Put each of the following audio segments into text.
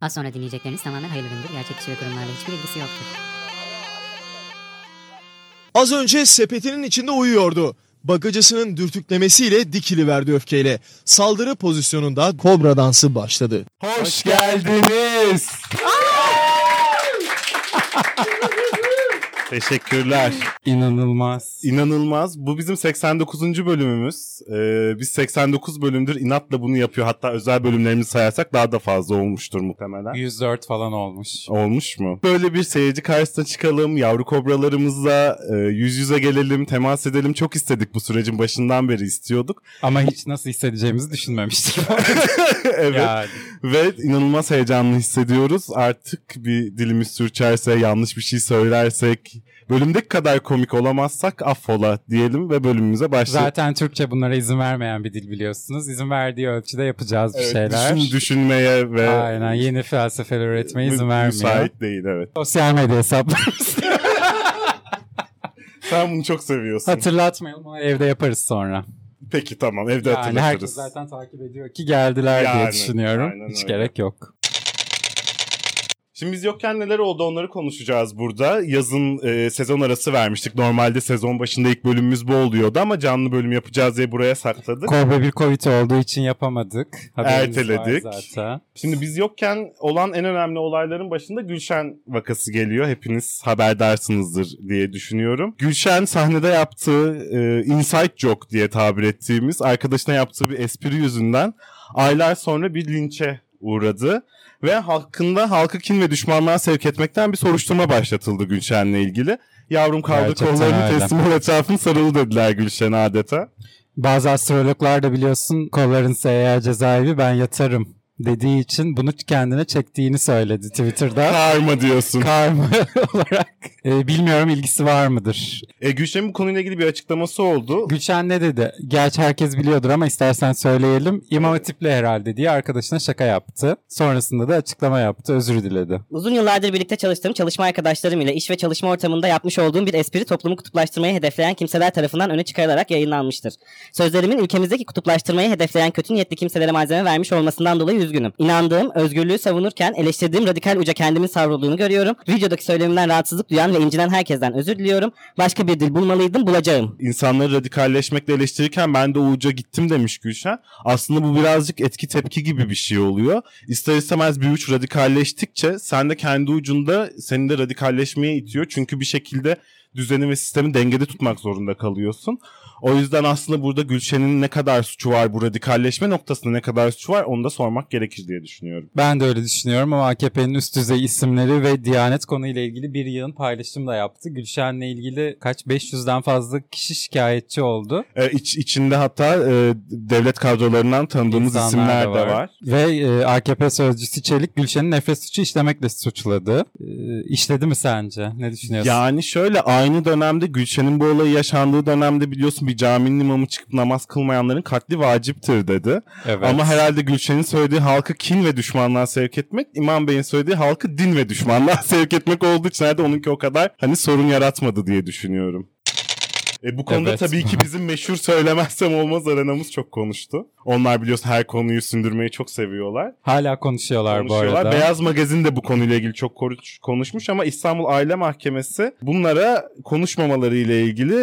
Az sonra dinleyecekleriniz tamamen hayırlı üründür. Gerçek kişi ve kurumlarla hiçbir ilgisi yoktur. Az önce sepetinin içinde uyuyordu. Bagacısının dürtüklemesiyle dikili verdi öfkeyle. Saldırı pozisyonunda kobra dansı başladı. Hoş geldiniz. Teşekkürler. İnanılmaz. İnanılmaz. Bu bizim 89. bölümümüz. Ee, biz 89 bölümdür inatla bunu yapıyor. Hatta özel bölümlerimizi sayarsak daha da fazla olmuştur muhtemelen. 104 falan olmuş. Olmuş mu? Böyle bir seyirci karşısına çıkalım, yavru kobralarımızla e, yüz yüze gelelim, temas edelim. Çok istedik bu sürecin başından beri istiyorduk. Ama hiç nasıl hissedeceğimizi düşünmemiştik. evet. yani. Ve inanılmaz heyecanlı hissediyoruz. Artık bir dilimiz sürçerse, yanlış bir şey söylersek, bölümdeki kadar komik olamazsak affola diyelim ve bölümümüze başlayalım. Zaten Türkçe bunlara izin vermeyen bir dil biliyorsunuz. İzin verdiği ölçüde yapacağız bir Evet, şeyler. düşün- düşünmeye ve Aynen yeni felsefeler üretmeye izin vermiyor. müsait değil evet. Sosyal medya hesaplarımız. Sen bunu çok seviyorsun. Hatırlatmayalım ama evde yaparız sonra. Peki tamam evde Yani hatırlatırız. herkes zaten takip ediyor ki geldiler diye Yani, düşünüyorum. aynen Hiç öyle. gerek yok. Şimdi biz yokken neler oldu onları konuşacağız burada. Yazın e, sezon arası vermiştik. Normalde sezon başında ilk bölümümüz bu oluyordu ama canlı bölüm yapacağız diye buraya sakladık. Korbe bir Covid olduğu için yapamadık. Haberiniz Erteledik. zaten. Şimdi biz yokken olan en önemli olayların başında Gülşen vakası geliyor. Hepiniz haberdarsınızdır diye düşünüyorum. Gülşen sahnede yaptığı e, inside joke diye tabir ettiğimiz arkadaşına yaptığı bir espri yüzünden aylar sonra bir linçe uğradı. Ve hakkında halkı kin ve düşmanlığa sevk etmekten bir soruşturma başlatıldı Gülşen'le ilgili. Yavrum kaldı kollarını teslim ol etrafın sarılı dediler Gülşen adeta. Bazı astrologlar da biliyorsun kolların eğer cezaevi ben yatarım dediği için bunu kendine çektiğini söyledi Twitter'da. Karma diyorsun. Karma olarak. Ee, bilmiyorum ilgisi var mıdır? E, Gülşen'in bu konuyla ilgili bir açıklaması oldu. Gülşen ne dedi? Gerçi herkes biliyordur ama istersen söyleyelim. İmam Hatip'le herhalde diye arkadaşına şaka yaptı. Sonrasında da açıklama yaptı. Özür diledi. Uzun yıllardır birlikte çalıştığım çalışma arkadaşlarım ile iş ve çalışma ortamında yapmış olduğum bir espri toplumu kutuplaştırmayı hedefleyen kimseler tarafından öne çıkarılarak yayınlanmıştır. Sözlerimin ülkemizdeki kutuplaştırmayı hedefleyen kötü niyetli kimselere malzeme vermiş olmasından dolayı üzgünüm. İnandığım, özgürlüğü savunurken eleştirdiğim radikal uca kendimin savrulduğunu görüyorum. Videodaki söylemimden rahatsızlık duyan ve incinen herkesten özür diliyorum. Başka bir dil bulmalıydım, bulacağım. insanları radikalleşmekle eleştirirken ben de uca gittim demiş Gülşen. Aslında bu birazcık etki tepki gibi bir şey oluyor. İster istemez bir uç radikalleştikçe sen de kendi ucunda seni de radikalleşmeye itiyor. Çünkü bir şekilde düzeni ve sistemi dengede tutmak zorunda kalıyorsun. O yüzden aslında burada Gülşen'in ne kadar suçu var bu radikalleşme noktasında ne kadar suçu var onu da sormak gerekir diye düşünüyorum. Ben de öyle düşünüyorum ama AKP'nin üst düzey isimleri ve Diyanet konuyla ilgili bir yığın paylaşım da yaptı. Gülşen'le ilgili kaç 500'den fazla kişi şikayetçi oldu. Ee, iç, içinde hatta e, devlet kadrolarından tanıdığımız İnsanlar isimler de var. Ve e, AKP sözcüsü Çelik Gülşen'in nefret suçu işlemekle suçladı. E, işledi mi sence? Ne düşünüyorsun? Yani şöyle aynı dönemde Gülşen'in bu olayı yaşandığı dönemde biliyorsun bir caminin imamı çıkıp namaz kılmayanların katli vaciptir dedi. evet. Ama herhalde Gülşen'in söylediği halkı kin ve düşmanlığa sevk etmek, İmam Bey'in söylediği halkı din ve düşmanlığa sevk etmek olduğu için herhalde onunki o kadar hani sorun yaratmadı diye düşünüyorum. E bu konuda Evet. tabii ki bizim meşhur söylemezsem olmaz arenamız çok konuştu. Onlar biliyorsun her konuyu sündürmeyi çok seviyorlar. Hala konuşuyorlar, bu konuşuyorlar. arada. Beyaz Magazin de bu konuyla ilgili çok konuş- konuşmuş ama İstanbul Aile Mahkemesi bunlara konuşmamaları ile ilgili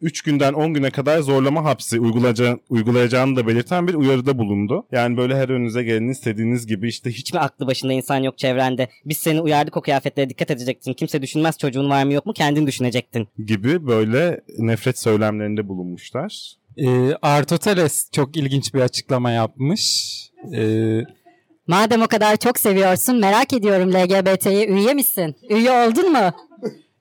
3 günden 10 güne kadar zorlama hapsi uygulayaca- uygulayacağını da belirten bir uyarıda bulundu. Yani böyle her önünüze geleni istediğiniz gibi işte hiç Hiçbir aklı başında insan yok çevrende. Biz seni uyardık o kıyafetlere dikkat edecektin. Kimse düşünmez çocuğun var mı yok mu kendin düşünecektin. gibi böyle nefret söylemlerinde bulunmuşlar. E, Artoteles çok ilginç bir açıklama yapmış. E, Madem o kadar çok seviyorsun merak ediyorum LGBT'ye üye misin? Üye oldun mu?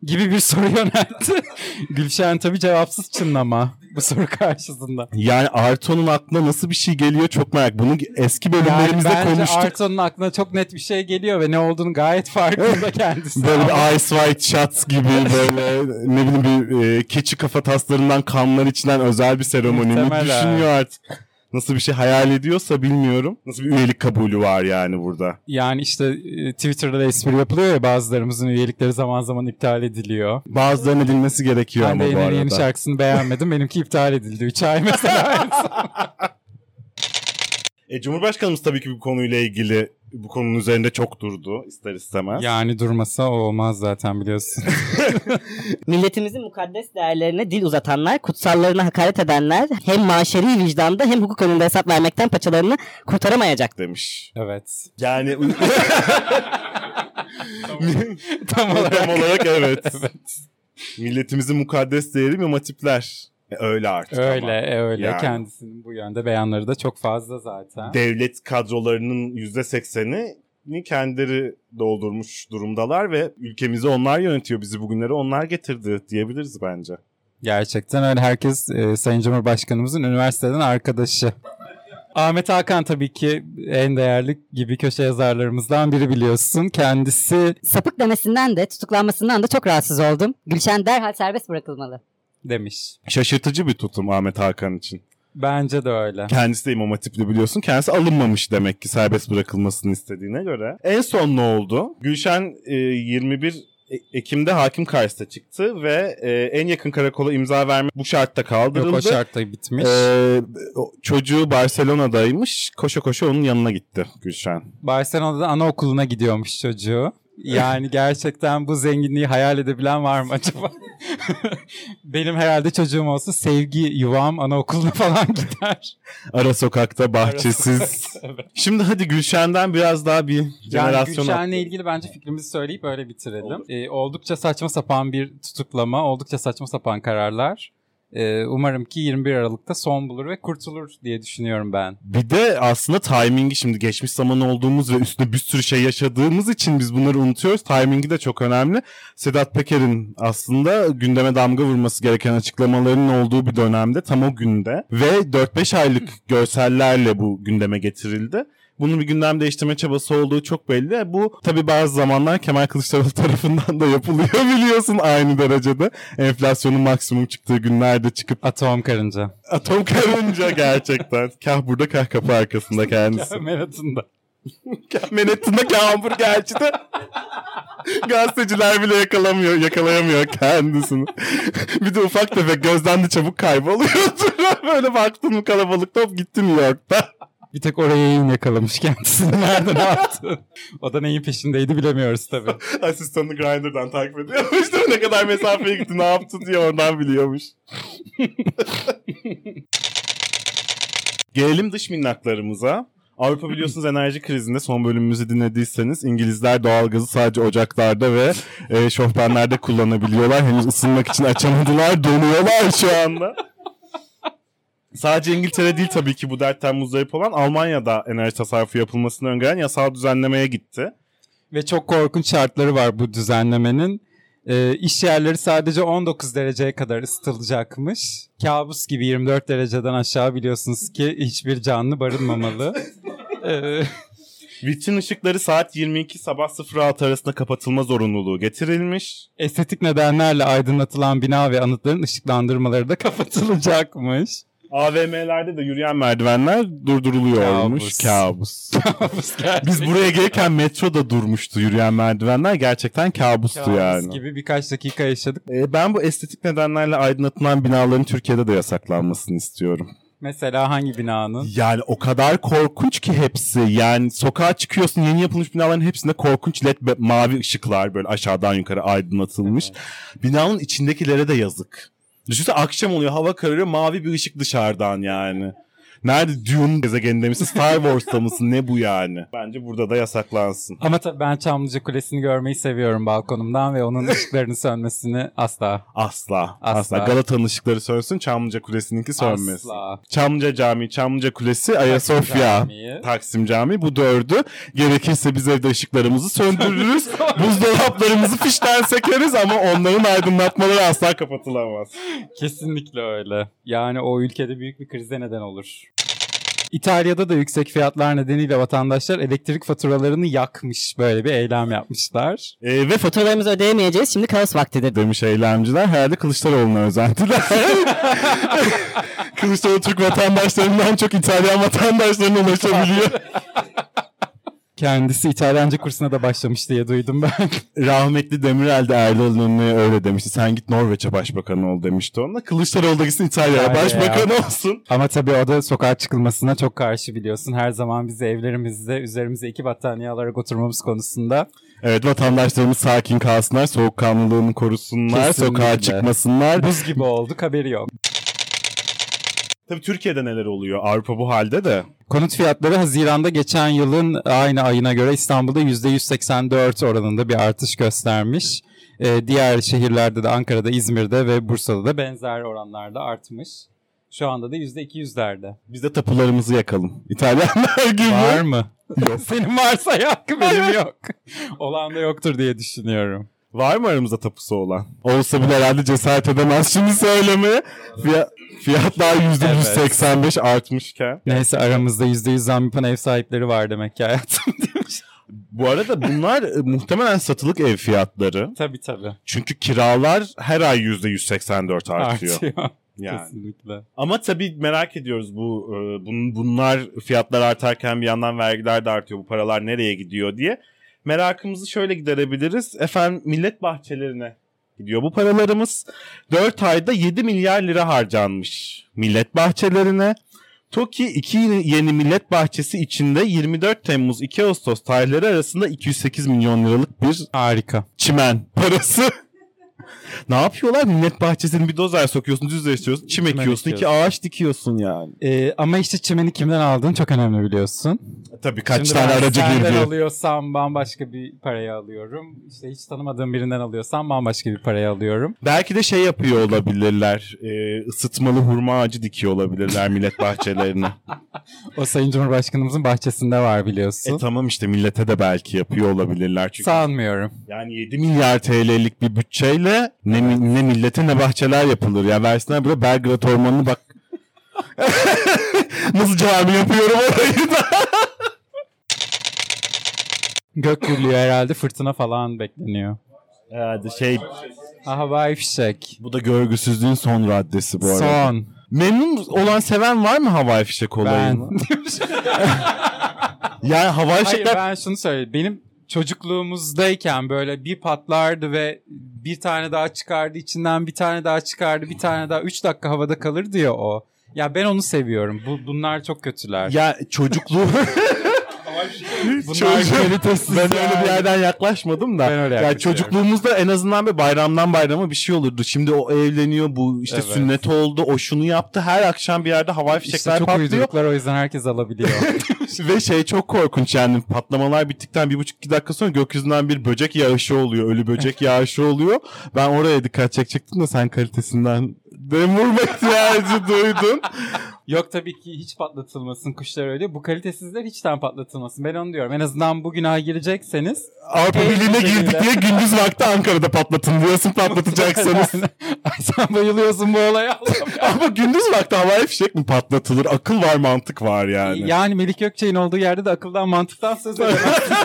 gibi bir soru yöneltti. Gülşen tabii cevapsız çınlama bu soru karşısında. Yani Arto'nun aklına nasıl bir şey geliyor çok merak. Bunu eski Yani bölümlerimizde bence konuştuk. Arto'nun aklına çok net bir şey geliyor ve ne olduğunu gayet farkında kendisi. Böyle bir Ice White Shots gibi böyle ne bileyim bir e, keçi kafa taslarından kanlar içinden özel bir seremoni mi düşünüyor artık. Nasıl bir şey hayal ediyorsa bilmiyorum. Nasıl bir üyelik kabulü var yani burada. Yani işte e, Twitter'da da espri yapılıyor ya bazılarımızın üyelikleri zaman zaman iptal ediliyor. Bazılarının edilmesi gerekiyor ben de ama bu arada. yeni şarkısını beğenmedim. Benimki iptal edildi. 3 ay mesela. E, Cumhurbaşkanımız tabii ki bu konuyla ilgili bu konunun üzerinde çok durdu ister istemez. Yani durmasa olmaz zaten biliyorsun. Milletimizin mukaddes değerlerine dil uzatanlar, kutsallarına hakaret edenler hem maşeri vicdanda hem hukuk önünde hesap vermekten paçalarını kurtaramayacak. demiş. evet. Yani Tam Tam olarak. olarak evet. Milletimizin mukaddes değeri mimatipler. E, öyle artık Öyle ama. öyle. Yani. Kendisinin bu yönde beyanları da çok fazla zaten. Devlet kadrolarının %80'i kendileri doldurmuş durumdalar ve ülkemizi onlar yönetiyor. Bizi bugünlere onlar getirdi diyebiliriz bence. Gerçekten öyle. Herkes e, Sayın Cumhurbaşkanımızın üniversiteden arkadaşı. Ahmet Hakan tabii ki en değerli gibi köşe yazarlarımızdan biri biliyorsun. Kendisi Sapık demesinden de tutuklanmasından da çok rahatsız oldum. Gülşen derhal serbest bırakılmalı. Demiş. Şaşırtıcı bir tutum Ahmet Hakan için. Bence de öyle. Kendisi de İmam Hatipli biliyorsun. Kendisi alınmamış demek ki serbest bırakılmasını istediğine göre. En son ne oldu? Gülşen e, 21 E- Ekim'de hakim karşısına çıktı ve e, en yakın karakola imza vermek bu şartta kaldırıldı. Yok o şartta bitmiş. O çocuğu Barcelona'daymış. Koşa koşa onun yanına gitti Gülşen. Barcelona'da anaokuluna gidiyormuş çocuğu. Yani gerçekten bu zenginliği hayal edebilen var mı acaba? Benim herhalde çocuğum olsa sevgi yuvam anaokuluna falan gider. Ara sokakta bahçesiz. evet. Şimdi hadi Gülşen'den biraz daha bir Yani jenerasyon Gülşen'le ilgili bence fikrimizi söyleyip öyle bitirelim. Ee, oldukça saçma sapan bir tutuklama, oldukça saçma sapan kararlar. Ee, umarım ki 21 Aralık'ta son bulur ve kurtulur diye düşünüyorum ben. Bir de aslında timingi şimdi geçmiş zaman olduğumuz ve üstüne bir sürü şey yaşadığımız için biz bunları unutuyoruz. Timingi de çok önemli. Sedat Peker'in aslında gündeme damga vurması gereken açıklamalarının olduğu bir dönemde tam o günde ve 4-5 aylık görsellerle bu gündeme getirildi. Bunun bir gündem değiştirme çabası olduğu çok belli. Bu tabi bazı zamanlar Kemal Kılıçdaroğlu tarafından da yapılıyor biliyorsun aynı derecede. Enflasyonun maksimum çıktığı günlerde çıkıp Atom karınca. atom karınca gerçekten. Kah burada kah kapı arkasında kendisi. Manhattan'da. Manhattan'daki hamburgerci de gazeteciler bile yakalamıyor, yakalayamıyor kendisini. bir de ufak tefek gözden de çabuk kayboluyordu. Böyle baktın mı kalabalıkta hop gitti New York'ta. Bir tek oraya yayın yakalamış kendisini. Nerede ne yaptı? O da neyin peşindeydi bilemiyoruz tabii. Asistanını Grindr'dan takip ediyormuş. Değil mi? Ne kadar mesafeye gitti ne yaptı diye oradan biliyormuş. Gelelim dış minnaklarımıza. Avrupa biliyorsunuz enerji krizinde son bölümümüzü dinlediyseniz İngilizler doğalgazı sadece ocaklarda ve e, şofbenlerde kullanabiliyorlar. Henüz ısınmak için açamadılar. Donuyorlar şu anda. Sadece İngiltere değil tabii ki bu dertten muzdarip olan Almanya'da enerji tasarrufu yapılmasını öngören yasal düzenlemeye gitti. Ve çok korkunç şartları var bu düzenlemenin. Ee, iş yerleri sadece 19 dereceye kadar ısıtılacakmış. Kabus gibi 24 dereceden aşağı biliyorsunuz ki hiçbir canlı barınmamalı. Ee, Vitrin ışıkları saat 22 sabah 06 arasında kapatılma zorunluluğu getirilmiş. estetik nedenlerle aydınlatılan bina ve anıtların ışıklandırmaları da kapatılacakmış. AVM'lerde de yürüyen merdivenler durduruluyormuş. Kabus. Kabus. Biz buraya gelirken metro da durmuştu yürüyen merdivenler. Gerçekten kabustu Kabus yani. gibi birkaç dakika yaşadık. Ee, ben bu estetik nedenlerle aydınlatılan binaların Türkiye'de de yasaklanmasını istiyorum. Mesela hangi binanın? Yani o kadar korkunç ki hepsi. Yani sokağa çıkıyorsun yeni yapılmış binaların hepsinde korkunç led mavi ışıklar böyle aşağıdan yukarı aydınlatılmış. Binanın içindekilere de yazık. Düşünsene akşam oluyor hava kararıyor mavi bir ışık dışarıdan yani. Nerede Dune gezegeninde misin Star Wars'ta mısın ne bu yani? Bence burada da yasaklansın. Ama tabii ben Çamlıca Kulesi'ni görmeyi seviyorum balkonumdan ve onun ışıklarının sönmesini asla. Asla. Asla. Asla. Galata'nın ışıkları sönsün Çamlıca Kulesi'ninki sönmesin. Asla. Çamlıca Camii, Çamlıca Kulesi, Ayasofya, Camii. Taksim Camii bu dördü. Gerekirse biz evde ışıklarımızı söndürürüz. buzdolaplarımızı fişten sekeriz ama onların aydınlatmaları asla kapatılamaz. Kesinlikle öyle. Yani o ülkede büyük bir krize neden olur. İtalya'da da yüksek fiyatlar nedeniyle vatandaşlar elektrik faturalarını yakmış. Böyle bir eylem yapmışlar. Ee, ve Faturalarımızı ödeyemeyeceğiz. Şimdi kaos vaktidir. demiş eylemciler. Herhalde Kılıçdaroğlu'na özendiler. Kılıçdaroğlu Türk vatandaşlarından çok İtalyan vatandaşlarına ulaşabiliyor. Kendisi İtalyanca kursuna da başlamış diye duydum ben. Rahmetli Demirel de İnönü'ye öyle demişti. Sen git Norveç'e başbakan ol demişti ona. Kılıçdaroğlu da gitsin İtalya'ya İtalya başbakan ya. olsun. Ama tabii o da sokağa çıkılmasına çok karşı biliyorsun. Her zaman bizi evlerimizde üzerimize iki battaniye alarak oturmamız konusunda. Evet vatandaşlarımız sakin kalsınlar, soğukkanlılığını korusunlar, Kesinlikle. sokağa çıkmasınlar. Buz gibi olduk haberi yok. Tabii Türkiye'de neler oluyor? Avrupa bu halde de. Konut fiyatları Haziran'da geçen yılın aynı ayına göre İstanbul'da %184 oranında bir artış göstermiş. Ee, diğer şehirlerde de Ankara'da, İzmir'de ve Bursa'da da benzer oranlarda artmış. Şu anda da %200'lerde. Biz de tapularımızı yakalım. İtalyanlar gibi. Var mı? Yok. Senin varsa yak, benim yok. Olan da yoktur diye düşünüyorum. Var mı aramızda tapusu olan? Olsa bile herhalde cesaret edemez şimdi söylemeye. Fiya- fiyatlar %185 artmışken. Neyse aramızda %100 zam yapan ev sahipleri var demek ki hayatım demiş. Bu arada bunlar e, muhtemelen satılık ev fiyatları. tabii tabii. Çünkü kiralar her ay %184 artıyor. Artıyor. Yani. Kesinlikle. Ama tabii merak ediyoruz bu e, bun- bunlar fiyatlar artarken bir yandan vergiler de artıyor. Bu paralar nereye gidiyor diye. Merakımızı şöyle giderebiliriz. Efendim millet bahçelerine gidiyor bu paralarımız. 4 ayda 7 milyar lira harcanmış millet bahçelerine. TOKİ iki yeni millet bahçesi içinde 24 Temmuz 2 Ağustos tarihleri arasında 208 milyon liralık bir Harika. çimen parası. ne yapıyorlar? Millet bahçesini bir dozer sokuyorsun, düzleştiriyorsun, çim Çimen ekiyorsun, iki ağaç dikiyorsun yani. Ee, ama işte çimeni kimden aldığın çok önemli biliyorsun. Tabii kaç Şimdi tane aracı girdi. alıyorsam bambaşka bir parayı alıyorum. İşte hiç tanımadığım birinden alıyorsam bambaşka bir parayı alıyorum. Belki de şey yapıyor olabilirler. E, ısıtmalı hurma ağacı dikiyor olabilirler millet bahçelerine. O Sayın Cumhurbaşkanımızın bahçesinde var biliyorsun. e tamam işte millete de belki yapıyor olabilirler. Çünkü Sanmıyorum. yani 7 milyar TL'lik bir bütçeyle ne, mi- ne millete ne bahçeler yapılır. Ya versinler böyle Belgrad Ormanı'nı bak. Nasıl cami yapıyorum orayı da. Gök gürlüyor herhalde fırtına falan bekleniyor. Herhalde şey Ha havai fişek. bu da görgüsüzlüğün son raddesi bu arada. Son. Memnun olan seven var mı havai fişek Ben. olayını? Yani havai Hayır fişekler ben şunu söyleyeyim. Benim çocukluğumuzdayken böyle bir patlardı ve bir tane daha çıkardı içinden bir tane daha çıkardı bir tane daha 3 dakika havada kalırdı ya o. Ya ben onu seviyorum. Bu, bunlar çok kötüler. ya çocukluğu Çocuk- kalitesiz ben öyle yani. bir yerden yaklaşmadım da. Ben öyle ya yaklaşıyorum. çocukluğumuzda en azından bir bayramdan bayrama bir şey olurdu. Şimdi o evleniyor, bu işte Evet. sünnet oldu, o şunu yaptı. Her akşam bir yerde havai İşte fişekler çok patlıyor. uyduruklar o yüzden herkes alabiliyor. Ve şey çok korkunç yani patlamalar bittikten bir buçuk iki dakika sonra gökyüzünden bir böcek yağışı oluyor. Ölü böcek yağışı oluyor. Ben oraya dikkat çekecektim de sen kalitesinden benim vurma ihtiyacı duydun. Yok tabii ki hiç patlatılmasın kuşlar öyle. Bu kalitesizler hiçten patlatılmasın. Ben onu diyorum. En azından bu günaha girecekseniz. Avrupa Birliği'ne girdik diye gündüz vakti Ankara'da patlatın diyorsun patlatacaksanız. Ay sen bayılıyorsun bu olaya. Ama gündüz vakti havai fişek mi patlatılır? Akıl var mantık var yani. Yani Melik Gökçe'nin olduğu yerde de akıldan mantıktan söz edemezsin.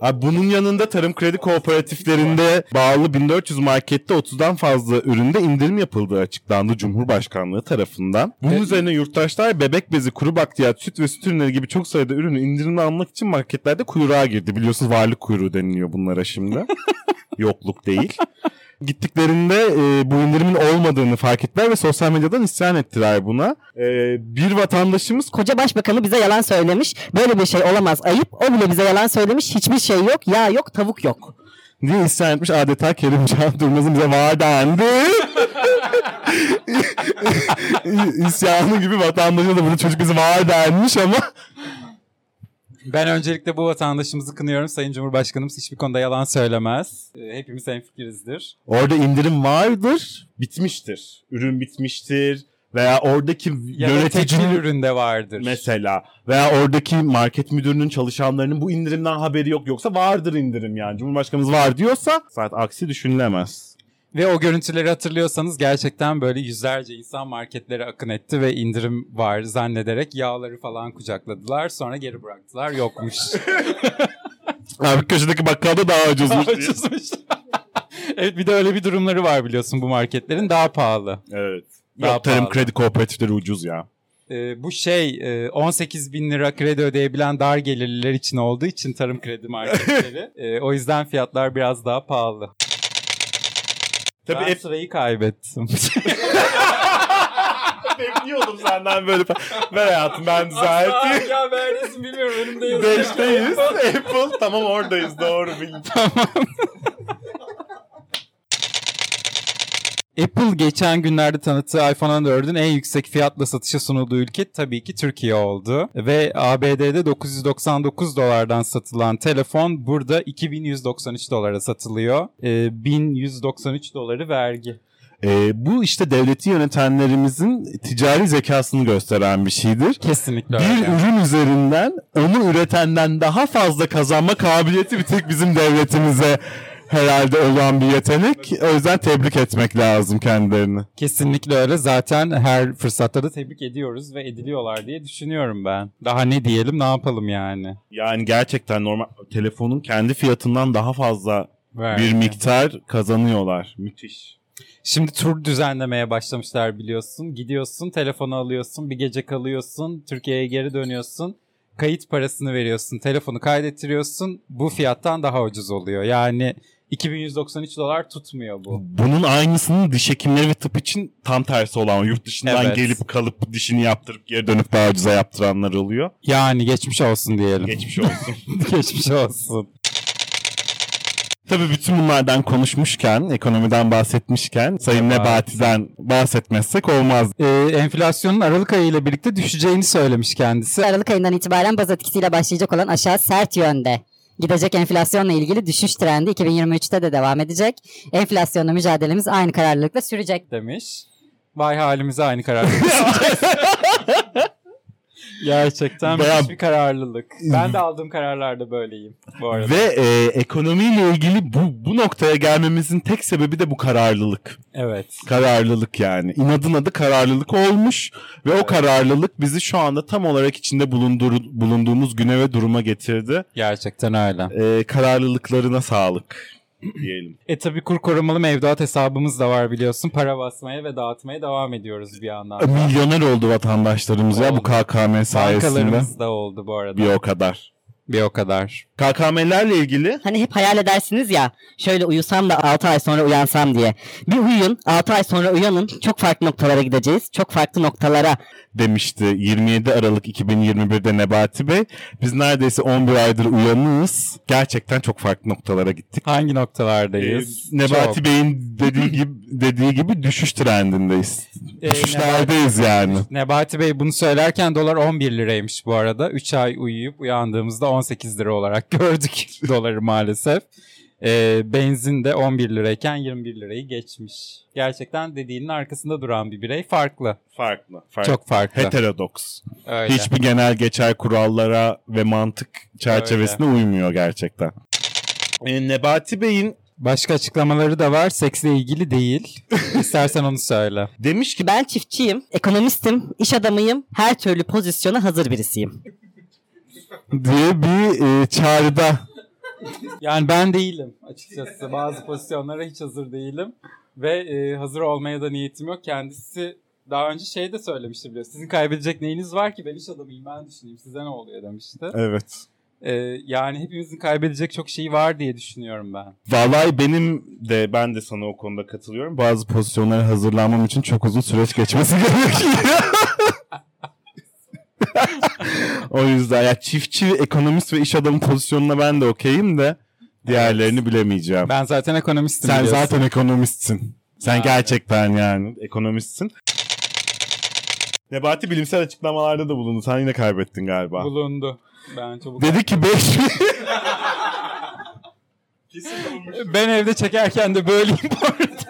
Abi bunun yanında tarım kredi kooperatiflerinde bağlı 1400 markette 30'dan fazla üründe indirim yapıldığı açıklandı Cumhurbaşkanlığı tarafından. Bunun üzerine yurttaşlar bebek bezi, kuru bakliyat, süt ve süt ürünleri gibi çok sayıda ürünü indirimli almak için marketlerde kuyruğa girdi. Biliyorsunuz varlık kuyruğu deniliyor bunlara şimdi. Yokluk değil. Gittiklerinde e, bu indirimin olmadığını fark ettiler ve sosyal medyadan isyan ettiler buna. E, bir vatandaşımız Koca başbakanı bize yalan söylemiş. Böyle bir şey olamaz ayıp. O bile bize yalan söylemiş. Hiçbir şey yok. Yağ yok, tavuk yok. diye isyan etmiş adeta Kerimcan Durmaz'ın bize var dendi. İsyanı gibi vatandaşa da bunu çocuk bize var denmiş ama ben öncelikle bu vatandaşımızı kınıyorum. Sayın Cumhurbaşkanımız hiçbir konuda yalan söylemez. Ee, Hepimiz hemfikirizdir. orada indirim vardır, bitmiştir. Ürün bitmiştir veya oradaki Ya yöneticinin üründe vardır. mesela veya oradaki market müdürünün çalışanlarının bu indirimden haberi yok yoksa vardır indirim yani. Cumhurbaşkanımız var diyorsa zaten aksi düşünülemez. Ve o görüntüleri hatırlıyorsanız gerçekten böyle yüzlerce insan marketlere akın etti ve indirim var zannederek yağları falan kucakladılar. Sonra geri bıraktılar. Yokmuş. Abi köşedeki bakkalda daha ucuzmuş diye. Ucuzmuş. evet bir de öyle bir durumları var biliyorsun bu marketlerin daha pahalı. Evet. Daha Yok tarım pahalı. kredi kooperatifleri ucuz ya. e, bu şey e, 18 bin lira kredi ödeyebilen dar gelirliler için olduğu için tarım kredi marketleri. E, o yüzden fiyatlar biraz daha pahalı. Tabii ben hep sırayı kaybettim. bekliyordum senden böyle. Ver hayatım ben düzelteyim. ya neredesin bilmiyorum önümde Beşteyiz. Apple. Tamam oradayız. Doğru bildim. Apple geçen günlerde tanıttığı iPhone 14'ün en yüksek fiyatla satışa sunulduğu ülke tabii ki Türkiye oldu. Ve ABD'de 999 dolardan satılan telefon burada 2193 dolara satılıyor. Ee, 1193 doları vergi. Ee, bu işte devleti yönetenlerimizin ticari zekasını gösteren bir şeydir. Kesinlikle Bir öyle. ürün üzerinden onu üretenden daha fazla kazanma kabiliyeti bir tek bizim devletimize herhalde olan bir yetenek. O yüzden tebrik etmek lazım kendilerini. Kesinlikle öyle. Zaten her fırsatta da tebrik ediyoruz ve ediliyorlar diye düşünüyorum ben. Daha ne diyelim ne yapalım yani. Yani gerçekten normal telefonun kendi fiyatından daha fazla Vergi. bir miktar kazanıyorlar. Müthiş. Şimdi tur düzenlemeye başlamışlar biliyorsun. Gidiyorsun, telefonu alıyorsun, bir gece kalıyorsun, Türkiye'ye geri dönüyorsun. Kayıt parasını veriyorsun, telefonu kaydettiriyorsun. Bu fiyattan daha ucuz oluyor. Yani 2193 dolar tutmuyor bu. Bunun aynısının diş hekimleri ve tıp için tam tersi olan yurt dışından Evet. gelip kalıp dişini yaptırıp geri dönüp daha ucuza yaptıranlar oluyor. Yani geçmiş olsun diyelim. Geçmiş olsun. geçmiş olsun. Tabii bütün bunlardan konuşmuşken, ekonomiden bahsetmişken Sayın Nebati. Nebati'den bahsetmezsek olmaz. Ee, enflasyonun Aralık ayı ile birlikte düşeceğini söylemiş kendisi. Aralık ayından itibaren baz etkisiyle başlayacak olan aşağı sert yönde gidecek enflasyonla ilgili düşüş trendi 2023'te de devam edecek. Enflasyonla mücadelemiz aynı kararlılıkla sürecek. demiş. Vay halimize aynı karar. Gerçekten müthiş bir kararlılık. Ben de aldığım kararlarda böyleyim bu arada. Ve e, ekonomiyle ilgili bu, bu noktaya gelmemizin tek sebebi de bu kararlılık. Evet. Kararlılık yani. İnadın adı kararlılık olmuş ve o kararlılık bizi şu anda tam olarak içinde bulundur, bulunduğumuz güne ve duruma getirdi. Gerçekten öyle. E, kararlılıklarına sağlık diyelim. E tabi kur korumalı mevduat hesabımız da var biliyorsun. Para basmaya ve dağıtmaya devam ediyoruz bir yandan. da. Milyoner oldu vatandaşlarımız ya bu Oldu. KKM sayesinde. Bankalarımız da oldu bu arada. Bir o kadar. Bir o kadar. KKM'lerle ilgili Hani hep hayal edersiniz ya şöyle uyusam da 6 ay sonra uyansam diye. Bir uyuyun 6 ay sonra uyanın çok farklı noktalara gideceğiz. Çok farklı noktalara. demişti 27 Aralık 2021'de Nebati Bey. Biz neredeyse 11 aydır uyanığız. Gerçekten çok farklı noktalara gittik. Hangi Ee, noktalardayız? Nebati Çok. Bey'in dediği gibi dediği gibi düşüş trendindeyiz. Ee, Düşüşlerdeyiz yani. Nebati Bey bunu söylerken dolar 11 liraymış bu arada. 3 ay uyuyup uyandığımızda 18 lira olarak gördük doları maalesef. Ee, benzin de 11 lirayken 21 lirayı geçmiş. Gerçekten dediğinin arkasında duran bir birey farklı. Farklı. farklı. Çok farklı. Heterodoks. Öyle. Hiçbir genel geçer kurallara ve mantık çerçevesine uymuyor gerçekten. Ee, Nebati Bey'in Başka açıklamaları da var. Seksle ilgili değil. İstersen onu söyle. demiş ki Ben çiftçiyim, ekonomistim, iş adamıyım, her türlü pozisyona hazır birisiyim. Diye bir e, çağrıda Yani ben değilim açıkçası. Bazı pozisyonlara hiç hazır değilim. Ve e, hazır olmaya da niyetim yok. Kendisi daha önce şey de söylemişti biliyor. Sizin kaybedecek neyiniz var ki ben iş adamıyım ben düşüneyim size ne oluyor demişti. evet. E, yani hepimizin kaybedecek çok şeyi var diye düşünüyorum ben. Vallahi benim de ben de sana o konuda katılıyorum. Bazı pozisyonlara hazırlanmam için çok uzun süreç geçmesi gerekiyor. o yüzden ya çiftçi, ekonomist ve iş adamı pozisyonuna ben de okeyim de diğerlerini bilemeyeceğim. Ben zaten ekonomistim Sen biliyorsun. zaten ekonomistsin. Sen Yani. gerçekten yani ekonomistsin. Nebati bilimsel açıklamalarda da bulundu. Sen yine kaybettin galiba. bulundu. Ben çabuk. Dedi ki 5 ben evde çekerken de böyleyim bu arada.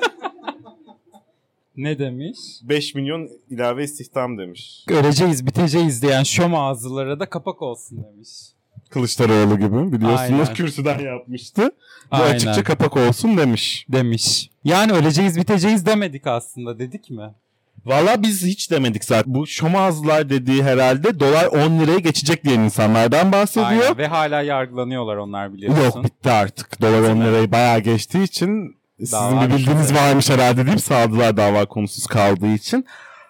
Ne demiş? 5 milyon ilave istihdam demiş. Öleceğiz, biteceğiz diyen şom ağızlılara da kapak olsun demiş. Kılıçdaroğlu gibi biliyorsunuz Aynen. kürsüden yapmıştı. Bu Aynen. açıkça kapak olsun demiş. demiş. Yani öleceğiz biteceğiz demedik aslında dedik mi? Valla biz hiç demedik zaten. Bu şomazlar dediği herhalde dolar 10 liraya geçecek diyen insanlardan bahsediyor. Aynen. Ve hala yargılanıyorlar onlar biliyorsun. Yok bitti artık. Dolar 10 lirayı bayağı geçtiği için sizin Dava bir bildiğiniz bitti. varmış herhalde deyip saldılar dava konusuz kaldığı için.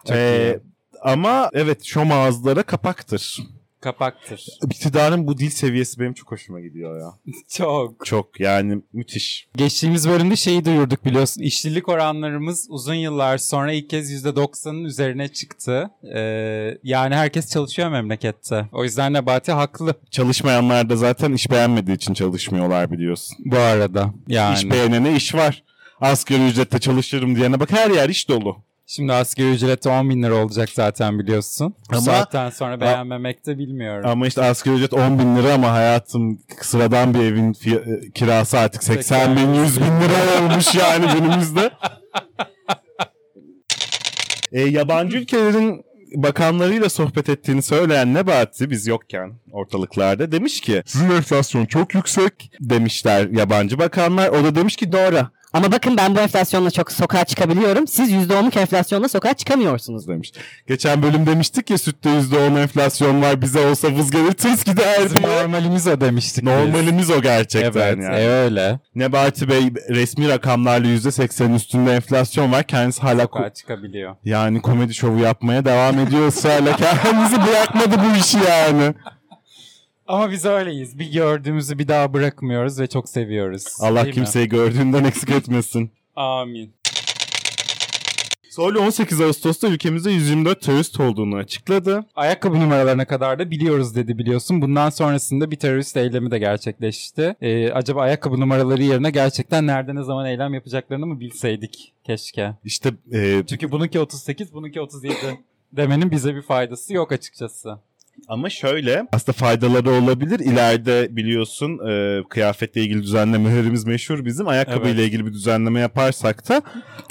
Çok Ee, Ama evet şom ağızlara kapaktır. Kapaktır. İktidarın bu dil seviyesi benim çok hoşuma gidiyor ya. Çok. Çok yani müthiş. Geçtiğimiz bölümde şeyi duyurduk biliyorsun. İşsizlik oranlarımız uzun yıllar sonra ilk kez %90'ın üzerine çıktı. Ee, yani herkes çalışıyor memlekette. O yüzden Nebati haklı Çalışmayanlar da zaten iş beğenmediği için çalışmıyorlar biliyorsun. bu arada. Yani. İş beğenene iş var. Asgari ücretle çalışırım diyene bak her yer iş dolu. Şimdi asgari ücreti 10 bin lira olacak zaten biliyorsun. Bu Ama- saatten sonra beğenmemek de bilmiyorum. Ama işte asgari ücret 10 bin lira ama hayatım sıradan bir evin fiy- kirası artık 80 bin 100 bin lira olmuş yani günümüzde. e, yabancı ülkelerin bakanlarıyla sohbet ettiğini söyleyen Nebati biz yokken ortalıklarda demiş ki sizin enflasyon çok yüksek demişler yabancı bakanlar. O da demiş ki doğru Ama bakın ben bu enflasyonla çok sokağa çıkabiliyorum. Siz %10'luk enflasyonla sokağa çıkamıyorsunuz. demiş. Geçen bölüm demiştik ya sütte %10 enflasyon var bize olsa vız gelir tız gider Bizim diye. normalimiz o demiştik biz. Normalimiz o gerçekten Evet, yani. e öyle. Nebati Bey resmi rakamlarla %80'in üstünde enflasyon var. Kendisi hala ko- Sokağa çıkabiliyor. yani komedi şovu yapmaya devam ediyor ısrarla. Kendisi bırakmadı bu işi yani. Ama biz öyleyiz. Bir gördüğümüzü bir daha bırakmıyoruz ve çok seviyoruz. Allah Değil mi? kimseyi gördüğünden eksik etmesin. Amin. Soylu 18 Ağustos'ta ülkemizde 124 terörist olduğunu açıkladı. Ayakkabı numaralarına kadar da biliyoruz dedi biliyorsun. Bundan sonrasında bir terörist eylemi de gerçekleşti. Ee, acaba ayakkabı numaraları yerine gerçekten nerede ne zaman eylem yapacaklarını mı bilseydik keşke. İşte e, Çünkü bununki 38, bununki 37 demenin bize bir faydası yok açıkçası. Ama şöyle aslında faydaları olabilir. İleride biliyorsun e, kıyafetle ilgili düzenlemelerimiz meşhur bizim. Ayakkabı Evet. ile ilgili bir düzenleme yaparsak da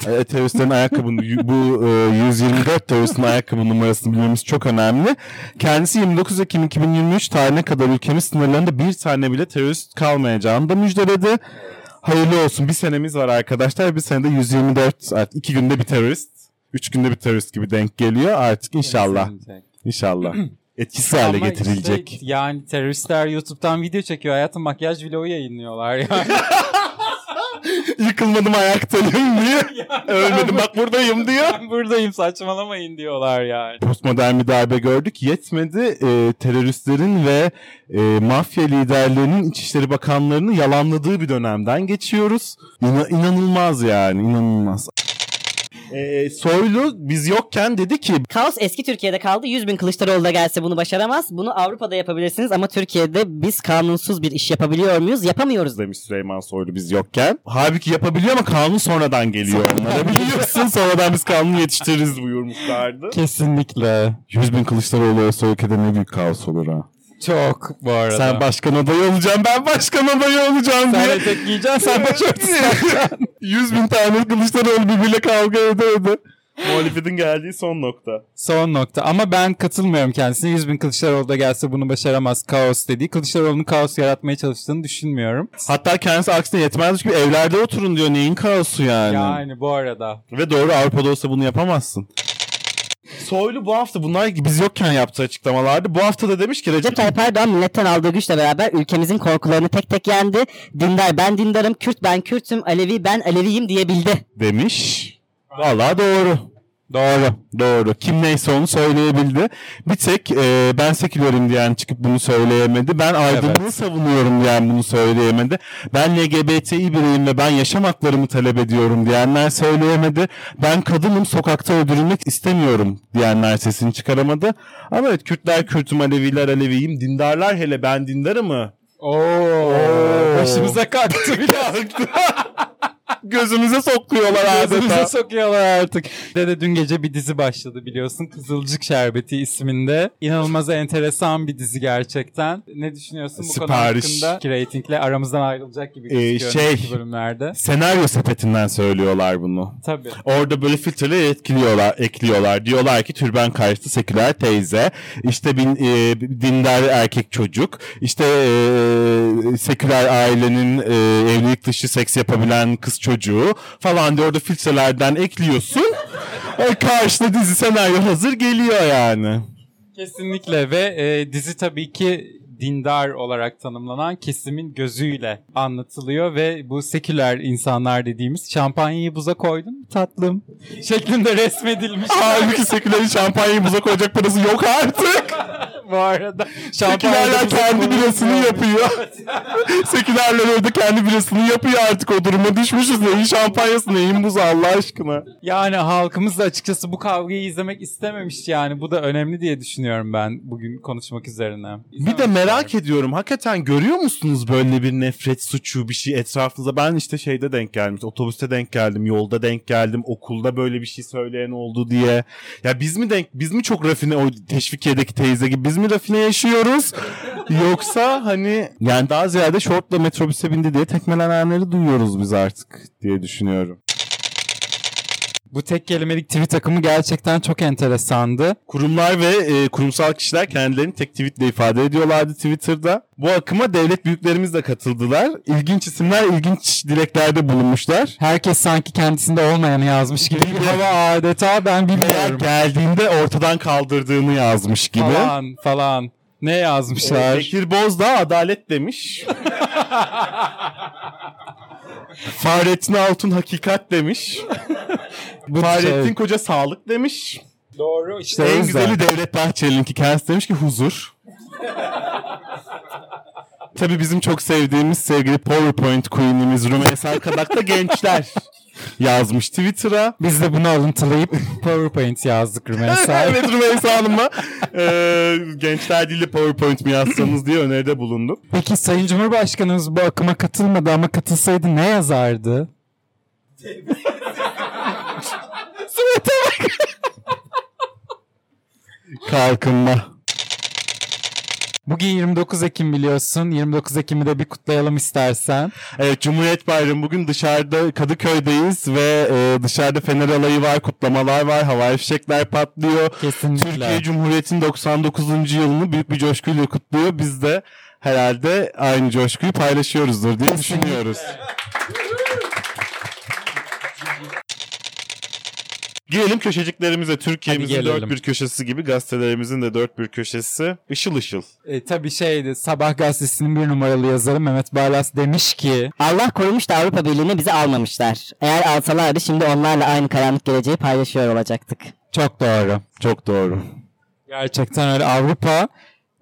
e, teröristlerin ayakkabının bu e, 124 teröristin ayakkabı numarasını bilmemiz çok önemli. Kendisi 29 Ekim 2023 tarihine kadar ülkemiz sınırlarında bir tane bile terörist kalmayacağını da müjdeledi. Hayırlı olsun. Bir senemiz var arkadaşlar. Bir senede 124 artık iki günde bir terörist. Üç günde bir terörist gibi denk geliyor. Artık inşallah. İnşallah. Etkisiz hale Ama getirilecek. işte yani teröristler YouTube'dan video çekiyor. Hayatım makyaj vlogu yayınlıyorlar yani. Yıkılmadım ayaktayım diye. Ölmedim bak buradayım diyor. ben buradayım saçmalamayın diyorlar yani. Postmodern bir darbe gördük. Yetmedi. Ee, teröristlerin ve e, mafya liderlerinin İçişleri Bakanlarını yalanladığı bir dönemden geçiyoruz. İna- inanılmaz yani. inanılmaz. Ee, Soylu biz yokken dedi ki Kaos eski Türkiye'de kaldı. 100 bin Kılıçdaroğlu da gelse bunu başaramaz. Bunu Avrupa'da yapabilirsiniz ama Türkiye'de biz kanunsuz bir iş yapabiliyor muyuz? Yapamıyoruz. demiş Süleyman Soylu biz yokken. Halbuki yapabiliyor ama kanun sonradan geliyor onlara biliyorsun. Sonradan biz kanunu yetiştiririz buyurmuşlardı. Kesinlikle. 100 bin Kılıçdaroğlu olsa ülkede ne büyük kaos olur ha. Çok bu arada. Sen başkan adayı olacaksın, ben başkan adayı olacağım Sen diye. etek giyeceksin, sen başörtüsü 100 bin tane Kılıçdaroğlu birbiriyle kavga ede. Muhalefetin geldiği son nokta. Son nokta. Ama ben katılmıyorum kendisine. 100 bin Kılıçdaroğlu da gelse bunu başaramaz. Kaos dediği. Kılıçdaroğlu'nun kaos yaratmaya çalıştığını düşünmüyorum. Hatta kendisi aksine yetmezmiş gibi evlerde oturun diyor. Neyin kaosu yani? Yani bu arada. Ve doğru Avrupa'da olsa bunu yapamazsın. Soylu bu hafta bunlar biz yokken yaptığı açıklamalardı. Bu hafta da demiş ki Recep Tayyip Erdoğan milletten aldığı güçle beraber ülkemizin korkularını tek tek yendi. Dindar ben dindarım, Kürt ben Kürt'üm, Alevi ben Aleviyim diyebildi. demiş. Vallahi doğru. Doğru. Doğru. Kim neyse onu söyleyebildi. Bir tek e, ben sekülerim diyen çıkıp bunu söyleyemedi. Ben aydınlığı Evet. savunuyorum diyen bunu söyleyemedi. Ben LGBTİ bireyim ve ben yaşam haklarımı talep ediyorum diyenler söyleyemedi. Ben kadınım sokakta öldürülmek istemiyorum diyenler sesini çıkaramadı. Ama evet Kürtler Kürtüm, Aleviler Aleviyim, dindarlar hele ben dindarım mı? Oo. Başımıza kalktı biraz. Gözümüze sokuyorlar Gözümüze adeta. sokuyorlar artık. De de dün gece bir dizi başladı biliyorsun. Kızılcık Şerbeti isminde. İnanılmaz enteresan bir dizi gerçekten. Ne düşünüyorsun bu konu Sipariş. hakkında? Ki reytingle aramızdan ayrılacak gibi Ee, şey- bölümlerde. Senaryo sepetinden söylüyorlar bunu. Tabii. Orada böyle filtreler etkiliyorlar, ekliyorlar. Diyorlar ki türben karşıtı seküler teyze, işte bin, e, dindar erkek çocuk, işte e, seküler ailenin e, evlilik dışı seks yapabilen kız çocuğu falan diye orada filtrelerden ekliyorsun. e, karşına dizi senaryo hazır geliyor yani. Kesinlikle ve e, dizi tabii ki dindar olarak tanımlanan kesimin gözüyle anlatılıyor ve bu seküler insanlar dediğimiz şampanyayı buza koydun tatlım şeklinde resmedilmiş. Halbuki sekülerin şampanyayı buza koyacak parası yok artık. bu arada Sekülerler kendi birasını yapıyor. Sekülerler orada kendi birasını yapıyor artık o duruma düşmüşüz. Neyin şampanyası neyin buzu Allah aşkına. Yani halkımız da açıkçası bu kavgayı izlemek istememiş yani. Bu da önemli diye düşünüyorum ben bugün konuşmak üzerine. Bir de merak ediyorum hakikaten görüyor musunuz böyle bir nefret suçu bir şey etrafınızda? Ben işte şeyde denk geldim otobüste denk geldim yolda denk geldim okulda böyle bir şey söyleyen oldu diye. Ya biz mi denk biz mi çok rafine o teşvikiyedeki teyze gibi biz mi rafine yaşıyoruz? Yoksa hani yani daha ziyade şortla metrobüse bindi diye tekmelenenleri duyuyoruz biz artık diye düşünüyorum. Bu tek kelimelik tweet akımı gerçekten çok enteresandı. Kurumlar ve e, kurumsal kişiler kendilerini tek tweetle ifade ediyorlardı Twitter'da. Bu akıma devlet büyüklerimiz de katıldılar. İlginç isimler ilginç dileklerde bulunmuşlar. Herkes sanki kendisinde olmayanı yazmış gibi bir hava adeta ben bilmiyorum. geldiğinde ortadan kaldırdığını yazmış gibi. Falan falan. Ne yazmışlar? Bekir Bozdağ adalet demiş. Fahrettin Altun hakikat demiş. Fahrettin şey- Koca sağlık demiş. Doğru işte en güzeli Devlet Bahçeli'ninki kendisi demiş ki huzur. Tabii bizim çok sevdiğimiz sevgili PowerPoint Queen'imiz Rümeysa Sarkadak da gençler yazmış Twitter'a. Biz de bunu alıntılayıp PowerPoint yazdık Rümeysa. evet Rümeysa Hanım'a e, gençler dili PowerPoint mi yazsanız diye öneride bulundum. Peki Sayın Cumhurbaşkanımız bu akıma katılmadı ama katılsaydı ne yazardı? Kalkınma. Bugün 29 Ekim biliyorsun. 29 Ekim'i de bir kutlayalım istersen. Evet Cumhuriyet Bayramı bugün dışarıda Kadıköy'deyiz ve e, dışarıda Fener alayı var, kutlamalar var, havai fişekler patlıyor. Kesinlikle. Türkiye Cumhuriyeti'nin 99. yılını büyük bir coşkuyla kutluyor. Biz de herhalde aynı coşkuyu paylaşıyoruzdur diye düşünüyoruz. Gelelim köşeciklerimize. Türkiye'mizin dört bir köşesi gibi gazetelerimizin de dört bir köşesi. Işıl ışıl. E, tabii şeydi Sabah gazetesinin bir numaralı yazarı Mehmet Barlas demiş ki Allah korumuş da Avrupa Birliği'ne bizi almamışlar. Eğer alsalardı şimdi onlarla aynı karanlık geleceği paylaşıyor olacaktık. çok doğru. Çok doğru. Gerçekten öyle Avrupa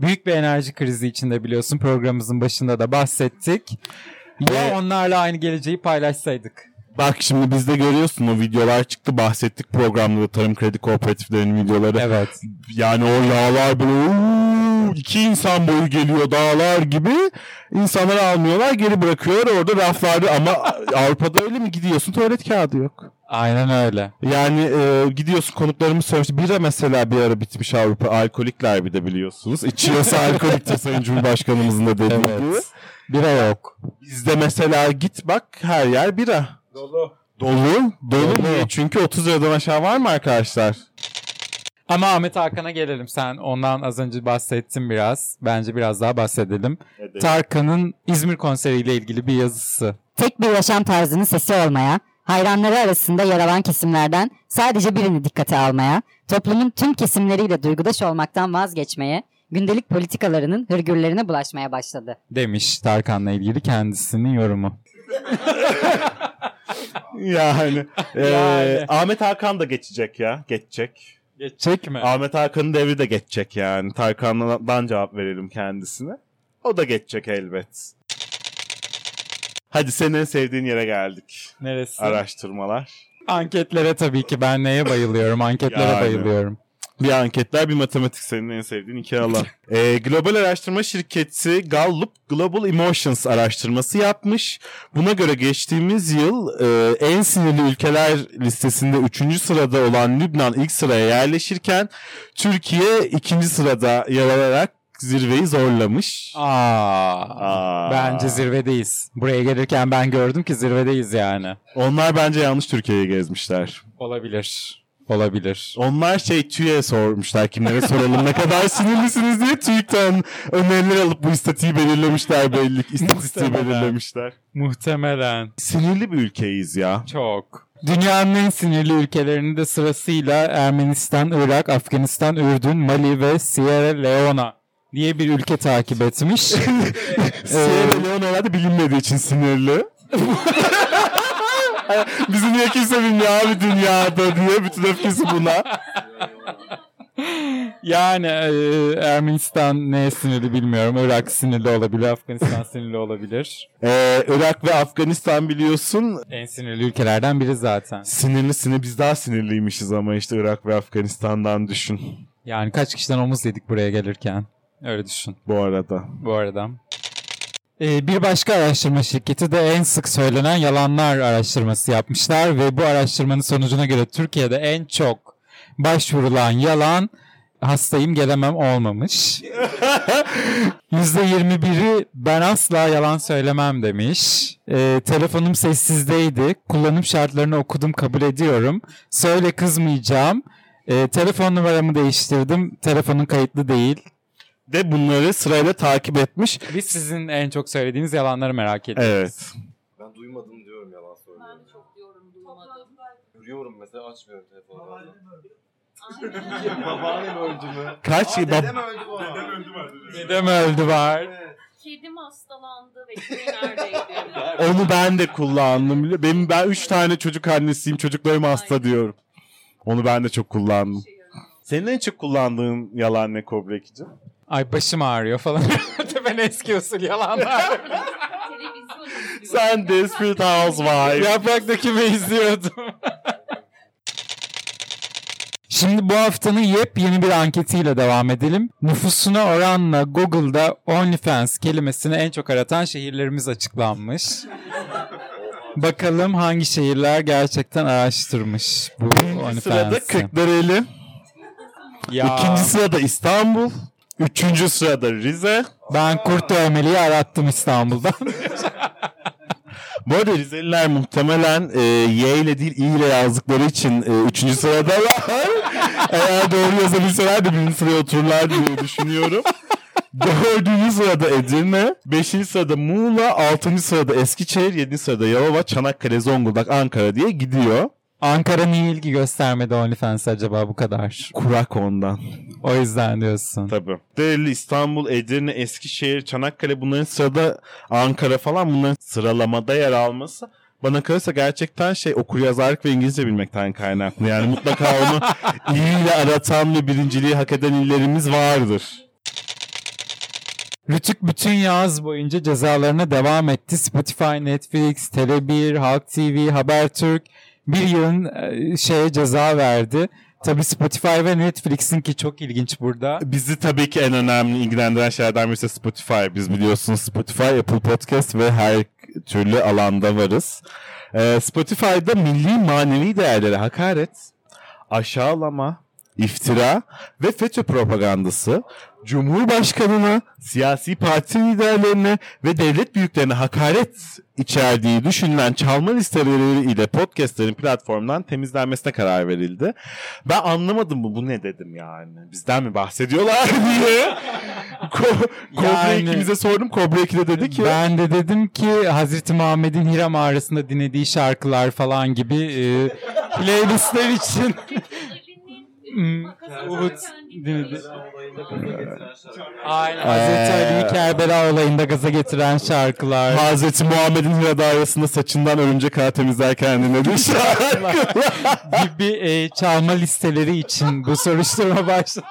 büyük bir enerji krizi içinde biliyorsun programımızın başında da bahsettik. Ya Ve- onlarla aynı geleceği paylaşsaydık. Bak şimdi bizde görüyorsun o videolar çıktı bahsettik programda da tarım kredi kooperatiflerinin videoları. Evet. Yani o yağlar böyle "Oo, iki insan boyu geliyor dağlar gibi insanları almıyorlar geri bırakıyorlar orada raflarda ama Avrupa'da öyle mi gidiyorsun tuvalet kağıdı yok. Aynen öyle. Yani e, gidiyorsun konuklarımız söylemiş bira mesela bir ara bitmiş Avrupa alkolikler bir de biliyorsunuz. İçiyorsa alkoliktir Sayın Cumhurbaşkanımızın da dediği Evet. gibi. Bira yok. Bizde mesela git bak her yer bira. Dolu. Dolu. Dolu. Dolu. Niye? Çünkü 30 liradan aşağı var mı arkadaşlar? Ama Ahmet Hakan'a gelelim. Sen ondan az önce bahsettin biraz. Bence biraz daha bahsedelim. Tarkan'ın İzmir konseriyle ilgili bir yazısı. Tek bir yaşam tarzının sesi olmaya, hayranları arasında yer alan kesimlerden sadece birini dikkate almaya, toplumun tüm kesimleriyle duygudaş olmaktan vazgeçmeye, gündelik politikalarının hırgürlerine bulaşmaya başladı. Demiş Tarkan'la ilgili kendisinin yorumu. Yani, e, Yani. Ahmet Hakan da geçecek ya. Geçecek. Geçecek mi? Ahmet Hakan'ın devri de geçecek yani. Tarkan'dan cevap verelim kendisine. O da geçecek elbet. Hadi senin en sevdiğin yere geldik. Neresi? Araştırmalar. Anketlere tabii ki ben neye bayılıyorum? Anketlere Yani. bayılıyorum. Bir anketler bir matematik senin en sevdiğin iki alan. Ee, global araştırma şirketi Gallup Global Emotions araştırması yapmış. Buna göre geçtiğimiz yıl e, en sinirli ülkeler listesinde 3. sırada olan Lübnan ilk sıraya yerleşirken Türkiye ikinci sırada yer alarak zirveyi zorlamış. Aa, Aa. Bence zirvedeyiz. Buraya gelirken ben gördüm ki zirvedeyiz yani. Onlar bence yanlış Türkiye'yi gezmişler. Olabilir. Olabilir. Onlar şey TÜİ'ye sormuşlar kimlere soralım ne kadar sinirlisiniz diye TÜİK'ten öneriler alıp bu istatiği belirlemişler belli. ki. İstatistiği Muhtemelen. belirlemişler. Muhtemelen. Sinirli bir ülkeyiz ya. Çok. Dünyanın en sinirli ülkelerini de sırasıyla Ermenistan, Irak, Afganistan, Ürdün, Mali ve Sierra Leone diye bir ülke takip etmiş. Sierra Leone herhalde bilinmediği için sinirli. Bizi niye kimse bilmiyor abi dünyada diye bütün öfkesi buna. yani e, Ermenistan neye sinirli bilmiyorum. Irak sinirli olabilir, Afganistan sinirli olabilir. Ee, Irak ve Afganistan biliyorsun En sinirli ülkelerden biri zaten. sinirli sinir biz daha sinirliymişiz ama işte Irak ve Afganistan'dan düşün Yani kaç kişiden omuz yedik buraya gelirken. Öyle düşün bu arada. bu arada. Ee, bir başka araştırma şirketi de en sık söylenen yalanlar araştırması yapmışlar ve bu araştırmanın sonucuna göre Türkiye'de en çok başvurulan yalan hastayım gelemem olmamış. %21'i ben asla yalan söylemem demiş. Ee, telefonum sessizdeydi. Kullanım şartlarını okudum kabul ediyorum. Söyle kızmayacağım. Ee, telefon numaramı değiştirdim. Telefonun kayıtlı değil. De bunları sırayla takip etmiş. Biz sizin en çok söylediğiniz yalanları merak ediyoruz. Evet. Ben duymadım diyorum yalan söylüyorum. Ben de çok diyorum duymadım. Görüyorum mesela açmıyorum telefonu. Babaannem öldü mü? Kaç yıl Dedem öldü bu arada. Dedem öldü mü? Dedem öldü var. Kedim hastalandı ve neredeydi? Onu ben de kullandım. Benim ben 3 tane çocuk annesiyim. Çocuklarım hasta diyorum. Onu ben de çok kullandım. Senin en çok kullandığın yalan ne Kobra Ekici? Ay başım ağrıyor falan. ben eski usul yalanlar. Sen Desperate Housewives. Yaprak dökümü izliyordum. Şimdi bu haftanın yepyeni bir anketiyle devam edelim. Nüfusuna oranla Google'da OnlyFans kelimesini en çok aratan şehirlerimiz açıklanmış. Bakalım hangi şehirler gerçekten araştırmış bu Birinci sırada OnlyFans'i. Kırklareli. Ya, İkinci sırada İstanbul. Üçüncü sırada Rize. ben kurt dövmeliği arattım İstanbul'dan. Bu arada Rizeliler muhtemelen e, Y ile değil İ ile yazdıkları için e, üçüncü sıradalar. Eğer doğru yazabilseler de birinci sıraya otururlar diye düşünüyorum. Dördüncü sırada Edirne, beşinci sırada Muğla, altıncı sırada Eskişehir, yedinci sırada Yalova, Çanakkale, Zonguldak, Ankara diye gidiyor. Ankara niye ilgi göstermedi OnlyFans acaba bu kadar? Kurak ondan. O yüzden diyorsun. Tabii. Değerli İstanbul, Edirne, Eskişehir, Çanakkale bunların sırada Ankara falan bunların sıralamada yer alması bana kalırsa gerçekten şey okur yazarlık ve İngilizce bilmekten kaynaklı. Yani mutlaka onu iyi ile aratan ve birinciliği hak eden illerimiz vardır. Rütük bütün yaz boyunca cezalarına devam etti. Spotify, Netflix, Tele1, Halk TV, Habertürk bir yılın e, şeye ceza verdi. Tabii Spotify ve Netflix'in ki çok ilginç burada. Bizi tabii ki en önemli ilgilendiren şeylerden birisi Spotify. Biz biliyorsunuz Spotify, Apple Podcast ve her türlü alanda varız. Ee, Spotify'da milli manevi değerlere hakaret, aşağılama, iftira ve FETÖ propagandası Cumhurbaşkanına, siyasi parti liderlerine ve devlet büyüklerine hakaret içerdiği düşünülen çalma listeleri ile podcastlerin platformdan temizlenmesine karar verildi. Ben anlamadım bu, bu ne dedim yani. Bizden mi bahsediyorlar diye. Ko- Kobra Yani- ikimize sordum. Kobra 2 de dedi ki Ben de dedim ki Hazreti Muhammed'in Hira mağarasında dinlediği şarkılar falan gibi e, playlistler için Uhud dinledi. Aynen. Hazreti Ali'yi Kerbela olayında gaza getiren şarkılar. Hazreti Muhammed'in Hira dairesinde saçından örümcek ağı temizlerken dinlediği şarkı. gibi e, çalma listeleri için bu soruşturma başladı.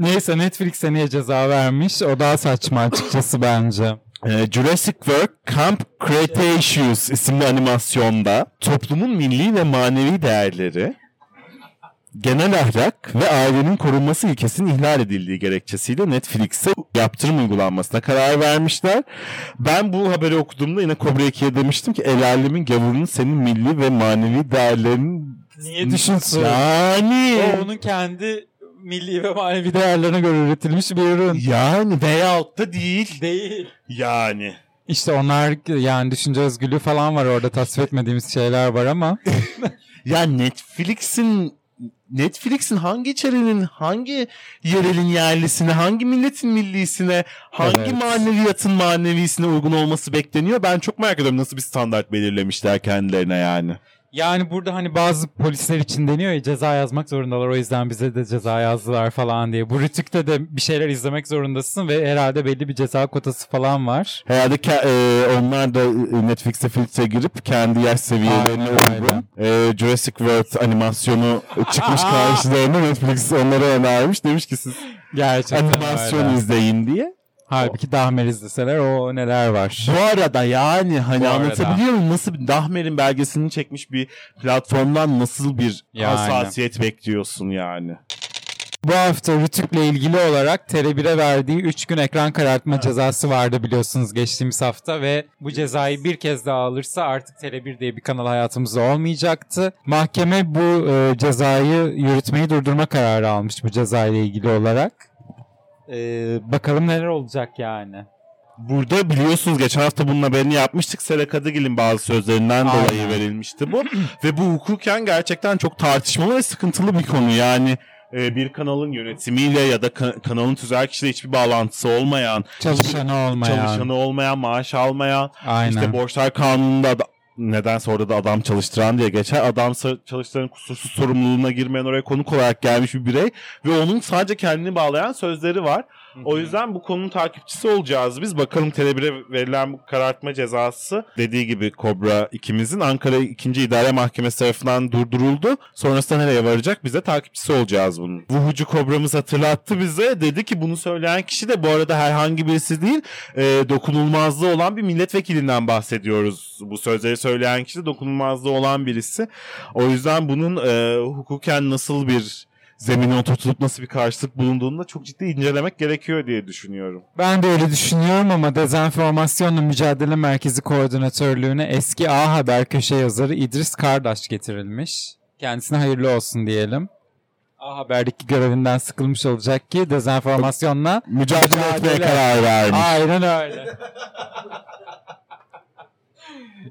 Neyse Netflix'e niye ceza vermiş? O daha saçma açıkçası bence. Ee, Jurassic World Camp Cretaceous isimli animasyonda toplumun milli ve manevi değerleri, genel ahlak ve ailenin korunması ilkesinin ihlal edildiği gerekçesiyle Netflix'e yaptırım uygulanmasına karar vermişler. Ben bu haberi okuduğumda yine Kobra 2'ye demiştim ki el alemin gavurunun senin milli ve manevi değerlerin Niye düşünsün? Yani O onun kendi milli ve manevi değerlerine göre üretilmiş bir ürün. yani veyahut da değil. Değil. Yani. İşte onlar yani düşünce özgürlüğü falan var orada tasvip etmediğimiz şeyler var ama Ya Netflix'in Netflix'in hangi içeriğinin hangi yerelin yerlisine, hangi milletin millisine, hangi Evet. maneviyatın manevisine uygun olması bekleniyor? Ben çok merak ediyorum nasıl bir standart belirlemişler kendilerine yani. Yani burada hani bazı polisler için deniyor ya ceza yazmak zorundalar o yüzden bize de ceza yazdılar falan diye. Bu Rütük'te de bir şeyler izlemek zorundasın ve herhalde belli bir ceza kotası falan var. Herhalde ke- e, onlar da e, Netflix'e filtre girip kendi yaş seviyelerine uygun e, Jurassic World animasyonu çıkmış karşılarına Netflix onlara önermiş. Demiş ki siz Gerçekten animasyon öyle. izleyin diye. Halbuki Dahmer izleseler o neler var. Bu arada yani hani Bu arada. anlatabiliyor muyum? Nasıl bir Dahmer'in belgeselini çekmiş bir platformdan nasıl bir Yani. hassasiyet bekliyorsun yani? Bu hafta Rütük'le ilgili olarak TR1'e verdiği 3 gün ekran karartma cezası vardı biliyorsunuz geçtiğimiz hafta ve bu cezayı bir kez daha alırsa artık TR1 diye bir kanal hayatımızda olmayacaktı. Mahkeme bu e, cezayı yürütmeyi durdurma kararı almış bu cezayla ilgili olarak. E, bakalım neler olacak yani. Burada biliyorsunuz geçen hafta bunun haberini yapmıştık. Sera Kadıgil'in bazı sözlerinden Aynen. dolayı verilmişti bu. Ve bu hukuken gerçekten çok tartışmalı ve sıkıntılı bir konu. Yani e, bir kanalın yönetimiyle ya da ka- kanalın tüzel kişiyle hiçbir bağlantısı olmayan, Çalışanı olmayan. çalışanı olmayan, maaş almayan, Aynen. işte borçlar kanununda da nedense orada da adam çalıştıran diye geçer. Adam çalıştıran kusursuz sorumluluğuna girmeyen oraya konuk olarak gelmiş bir birey ve onun sadece kendini bağlayan sözleri var. O yüzden bu konunun takipçisi olacağız biz. Bakalım Tele1'e verilen bu karartma cezası dediği gibi Kobra ikimizin Ankara 2. İdare Mahkemesi tarafından durduruldu. Sonrasında nereye varacak? Biz de takipçisi olacağız bunun. Vuhucu Kobra'mız hatırlattı bize. Dedi ki bunu söyleyen kişi de bu arada herhangi birisi değil. E, dokunulmazlığı olan bir milletvekilinden bahsediyoruz. Bu sözleri söyleyen kişi de dokunulmazlığı olan birisi. O yüzden bunun e, hukuken nasıl bir zemine oturtulup nasıl bir karşılık bulunduğunu da çok ciddi incelemek gerekiyor diye düşünüyorum. Ben de öyle düşünüyorum ama Dezenformasyonla Mücadele Merkezi Koordinatörlüğüne eski A Haber köşe yazarı İdris Kardaş getirilmiş. Kendisine hayırlı olsun diyelim. A Haber'deki görevinden sıkılmış olacak ki dezenformasyonla Mücadele, etmeye Mücadele. karar vermiş. Aynen öyle.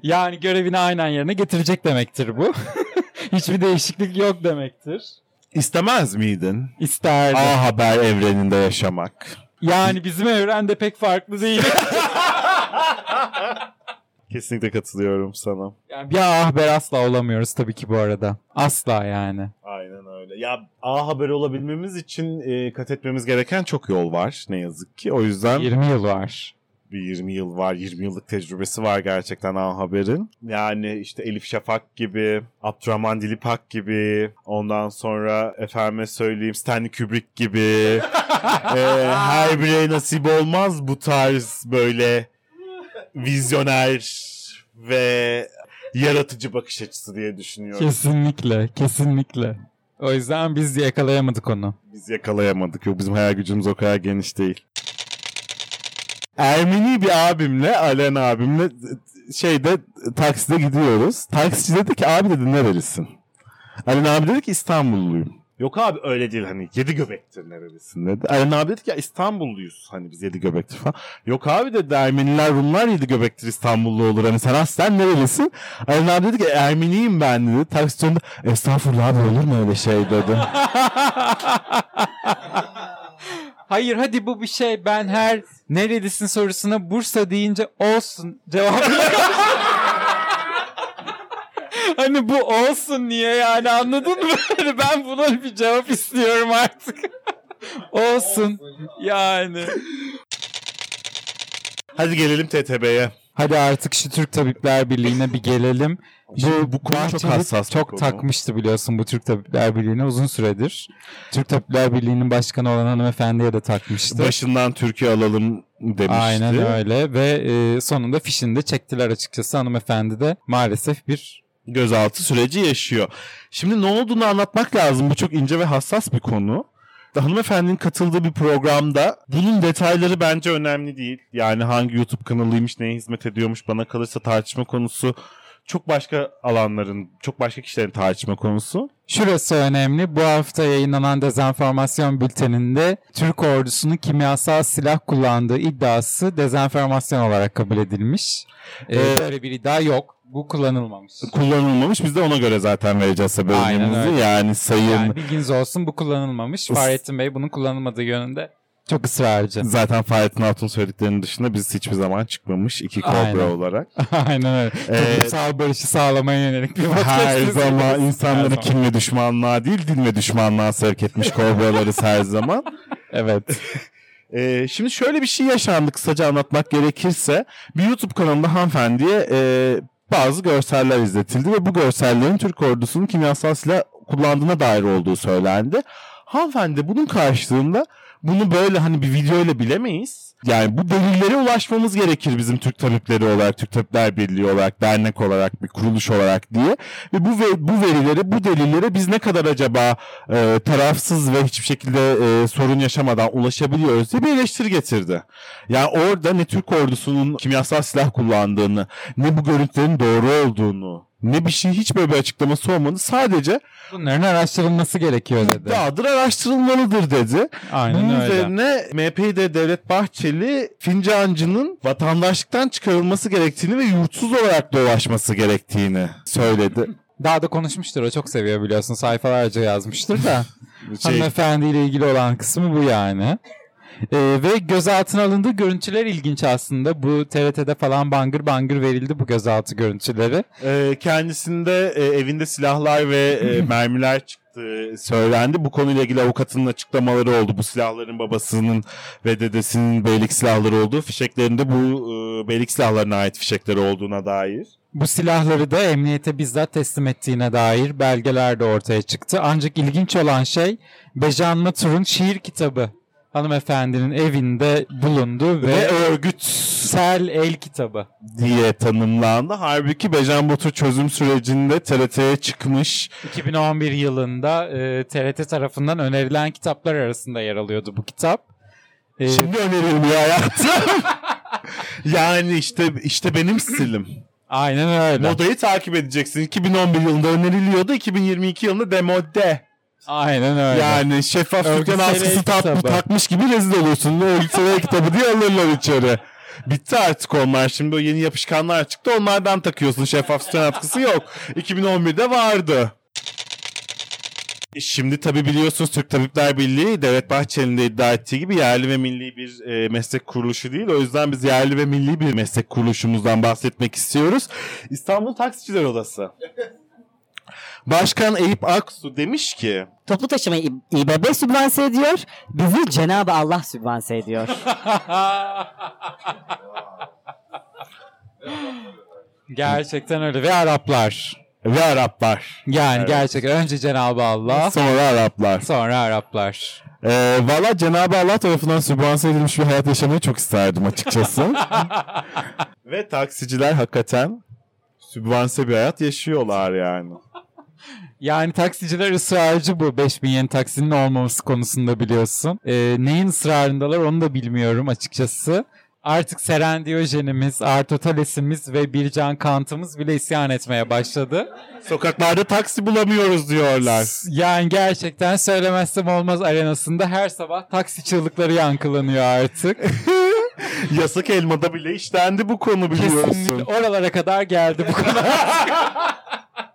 yani görevini aynen yerine getirecek demektir bu. Hiçbir değişiklik yok demektir. İstemez miydin? İsterdim. A Haber evreninde yaşamak. Yani bizim evrende pek farklı değil. Kesinlikle katılıyorum sana. Yani bir A Haber asla olamıyoruz tabii ki bu arada. Asla yani. Aynen öyle. Ya A Haber olabilmemiz için e, kat etmemiz gereken çok yol var ne yazık ki. O yüzden 20 yıl var. Bir 20 yıl var. 20 yıllık tecrübesi var gerçekten A Haber'in. Yani işte Elif Şafak gibi, Abdurrahman Dilipak gibi, ondan sonra efendime söyleyeyim Stanley Kubrick gibi. Ee, her birey nasip olmaz bu tarz böyle vizyoner ve yaratıcı bakış açısı diye düşünüyorum. Kesinlikle, kesinlikle. O yüzden biz yakalayamadık onu. Biz yakalayamadık. Yok bizim hayal gücümüz o kadar geniş değil. Ermeni bir abimle, Alen abimle şeyde takside gidiyoruz. Taksici dedi ki abi dedi nerelisin? Alen abi dedi ki İstanbulluyum. Yok abi öyle değil hani yedi göbektir nerelisin dedi. Alen abi dedi ki ya İstanbulluyuz hani biz yedi göbektir falan. Yok abi dedi Ermeniler Rumlar yedi göbektir İstanbullu olur hani sen aslen nerelisin? Alen abi dedi ki Ermeniyim ben dedi. Taksici önünde estağfurullah abi olur mu öyle şey dedi. Hayır hadi bu bir şey. Ben her nerelisin sorusuna Bursa deyince olsun cevabı. hani bu olsun niye yani anladın mı? Hani ben buna bir cevap istiyorum artık. olsun yani. Hadi gelelim TTB'ye. Hadi artık şu Türk Tabipler Birliği'ne bir gelelim. Şimdi bu konu çok Bahçeli hassas bir Çok konu. takmıştı biliyorsun bu Türk Tabipler Birliği'ne uzun süredir. Türk Tabipler Birliği'nin başkanı olan hanımefendiye de takmıştı. Başından Türkiye alalım demişti. Aynen öyle ve e, sonunda fişini de çektiler açıkçası hanımefendi de maalesef bir Gözaltı süreci yaşıyor. Şimdi ne olduğunu anlatmak lazım. Bu çok ince ve hassas bir konu. Hanımefendinin katıldığı bir programda bunun detayları bence önemli değil. Yani hangi YouTube kanalıymış, neye hizmet ediyormuş bana kalırsa tartışma konusu. Çok başka alanların, çok başka kişilerin tartışma konusu. Şurası önemli. Bu hafta yayınlanan dezenformasyon bülteninde Türk ordusunun kimyasal silah kullandığı iddiası dezenformasyon olarak kabul edilmiş. Ee, Ee, böyle bir iddia yok. Bu kullanılmamış. Kullanılmamış. Biz de ona göre zaten vereceğiz haberimizi. öyle. Yani sayın Yani bilginiz olsun bu kullanılmamış. Fahrettin Bey bunun kullanılmadığı yönünde Çok ısrarcı. Zaten Fahrettin Altun söylediklerinin dışında biz hiçbir zaman çıkmamış iki kobra Aynen. olarak. Aynen öyle. Ee, Toplumsal barışı sağlamaya yönelik bir podcast. Her zaman insanları Her ve düşmanlığa değil din ve düşmanlığa sevk etmiş kobralarız her zaman. Evet. Ee, şimdi şöyle bir şey yaşandı kısaca anlatmak gerekirse. Bir YouTube kanalında hanımefendiye e, bazı görseller izletildi ve bu görsellerin Türk ordusunun kimyasal silah kullandığına dair olduğu söylendi. Hanımefendi bunun karşılığında bunu böyle hani bir video ile bilemeyiz. Yani bu delillere ulaşmamız gerekir bizim Türk Tabipleri olarak, Türk Tabipler Birliği olarak, dernek olarak, bir kuruluş olarak diye. Ve bu bu verileri, bu delillere biz ne kadar acaba e, tarafsız ve hiçbir şekilde e, sorun yaşamadan ulaşabiliyoruz diye bir eleştiri getirdi. Yani orada ne Türk ordusunun kimyasal silah kullandığını, ne bu görüntülerin doğru olduğunu, ne bir şey hiç böyle bir açıklaması olmadı. Sadece Bunların araştırılması gerekiyor dedi. iddiadır araştırılmalıdır dedi. Aynen Bunun öyle. üzerine MHP'de Devlet Bahçeli Fincancı'nın vatandaşlıktan çıkarılması gerektiğini ve yurtsuz olarak dolaşması gerektiğini söyledi. Daha da konuşmuştur o çok seviyor biliyorsun sayfalarca yazmıştır da. Şey, Hanımefendiyle ilgili olan kısmı bu yani. Ee, ve gözaltına alındığı görüntüler ilginç aslında. Bu TRT'de falan bangır bangır verildi bu gözaltı görüntüleri. e, kendisinde e, evinde silahlar ve e, mermiler çıktığı söylendi. Bu konuyla ilgili avukatının açıklamaları oldu. Bu silahların babasının ve dedesinin beylik silahları olduğu fişeklerinde bu e, beylik silahlarına ait fişekleri olduğuna dair. Bu silahları da emniyete bizzat teslim ettiğine dair belgeler de ortaya çıktı. Ancak ilginç olan şey Bejan Matur'un şiir kitabı hanımefendinin evinde bulundu ve, Ve örgüt Sel El kitabı. diye tanımlandı. Halbuki Bejan Batur çözüm sürecinde TRT'ye çıkmış. 2011 yılında e, TRT tarafından önerilen kitaplar arasında yer alıyordu bu kitap. E, Şimdi önerilmiyor hayatım. yani işte işte benim stilim. aynen öyle. Modayı takip edeceksin. 2011 yılında öneriliyordu. 2022 yılında demode. Aynen öyle. Yani şeffaf dükkan askısı tak- takmış gibi rezil oluyorsun. Ne örgüt seviye kitabı diye alırlar içeri. Bitti artık onlar. Şimdi o yeni yapışkanlar çıktı. Onlardan takıyorsun. Şeffaf dükkan askısı yok. 2011'de vardı. E, Şimdi tabi biliyorsunuz Türk Tabipler Birliği Devlet Bahçeli'nin de iddia ettiği gibi yerli ve milli bir e, meslek kuruluşu değil. O yüzden biz yerli ve milli bir meslek kuruluşumuzdan bahsetmek istiyoruz. İstanbul Taksiciler Odası. Başkan Eyüp Aksu demiş ki Toplu taşımayı İBB sübvanse ediyor. Bizi Cenab-ı Allah sübvanse ediyor. Gerçekten öyle. Ve Araplar. ve Araplar. Yani Evet. gerçekten önce Cenab-ı Allah Sonra Araplar. sonra Araplar. Ee, Valla Cenab-ı Allah tarafından sübvanse edilmiş bir hayat yaşamayı çok isterdim açıkçası. ve taksiciler hakikaten sübvanse bir hayat yaşıyorlar yani. Yani taksiciler ısrarcı bu 5000 yeni taksinin olmaması konusunda biliyorsun. Ee, neyin ısrarındalar onu da bilmiyorum açıkçası. Artık Seren Diyojenimiz, Artotales'imiz ve Bircan Kant'ımız bile isyan etmeye başladı. Sokaklarda taksi bulamıyoruz diyorlar. Yani gerçekten söylemezsem olmaz arenasında her sabah taksi çığlıkları yankılanıyor artık. Yasak elmada bile işlendi bu konu biliyorsun. Kesinlikle oralara kadar geldi bu konu.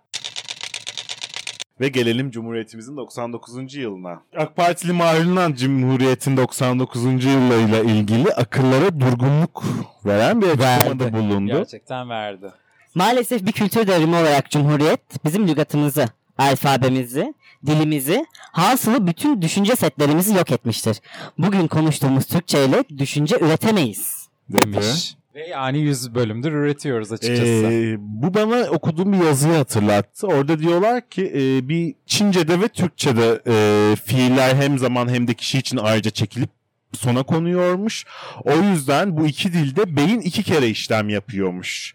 Ve gelelim Cumhuriyetimizin 99. yılına. AK Partili Mahrulan Cumhuriyet'in 99. yılıyla ilgili akıllara durgunluk veren bir açıklamada bulundu. Gerçekten verdi. Maalesef bir kültür devrimi olarak Cumhuriyet bizim lügatımızı, alfabemizi, dilimizi, hasılı bütün düşünce setlerimizi yok etmiştir. Bugün konuştuğumuz Türkçe ile düşünce üretemeyiz. Demiş. Yani 100 bölümdür üretiyoruz açıkçası. Ee, bu bana okuduğum bir yazıyı hatırlattı. Orada diyorlar ki e, bir Çince'de ve Türkçe'de e, fiiller hem zaman hem de kişi için ayrıca çekilip sona konuyormuş. O yüzden bu iki dilde beyin iki kere işlem yapıyormuş.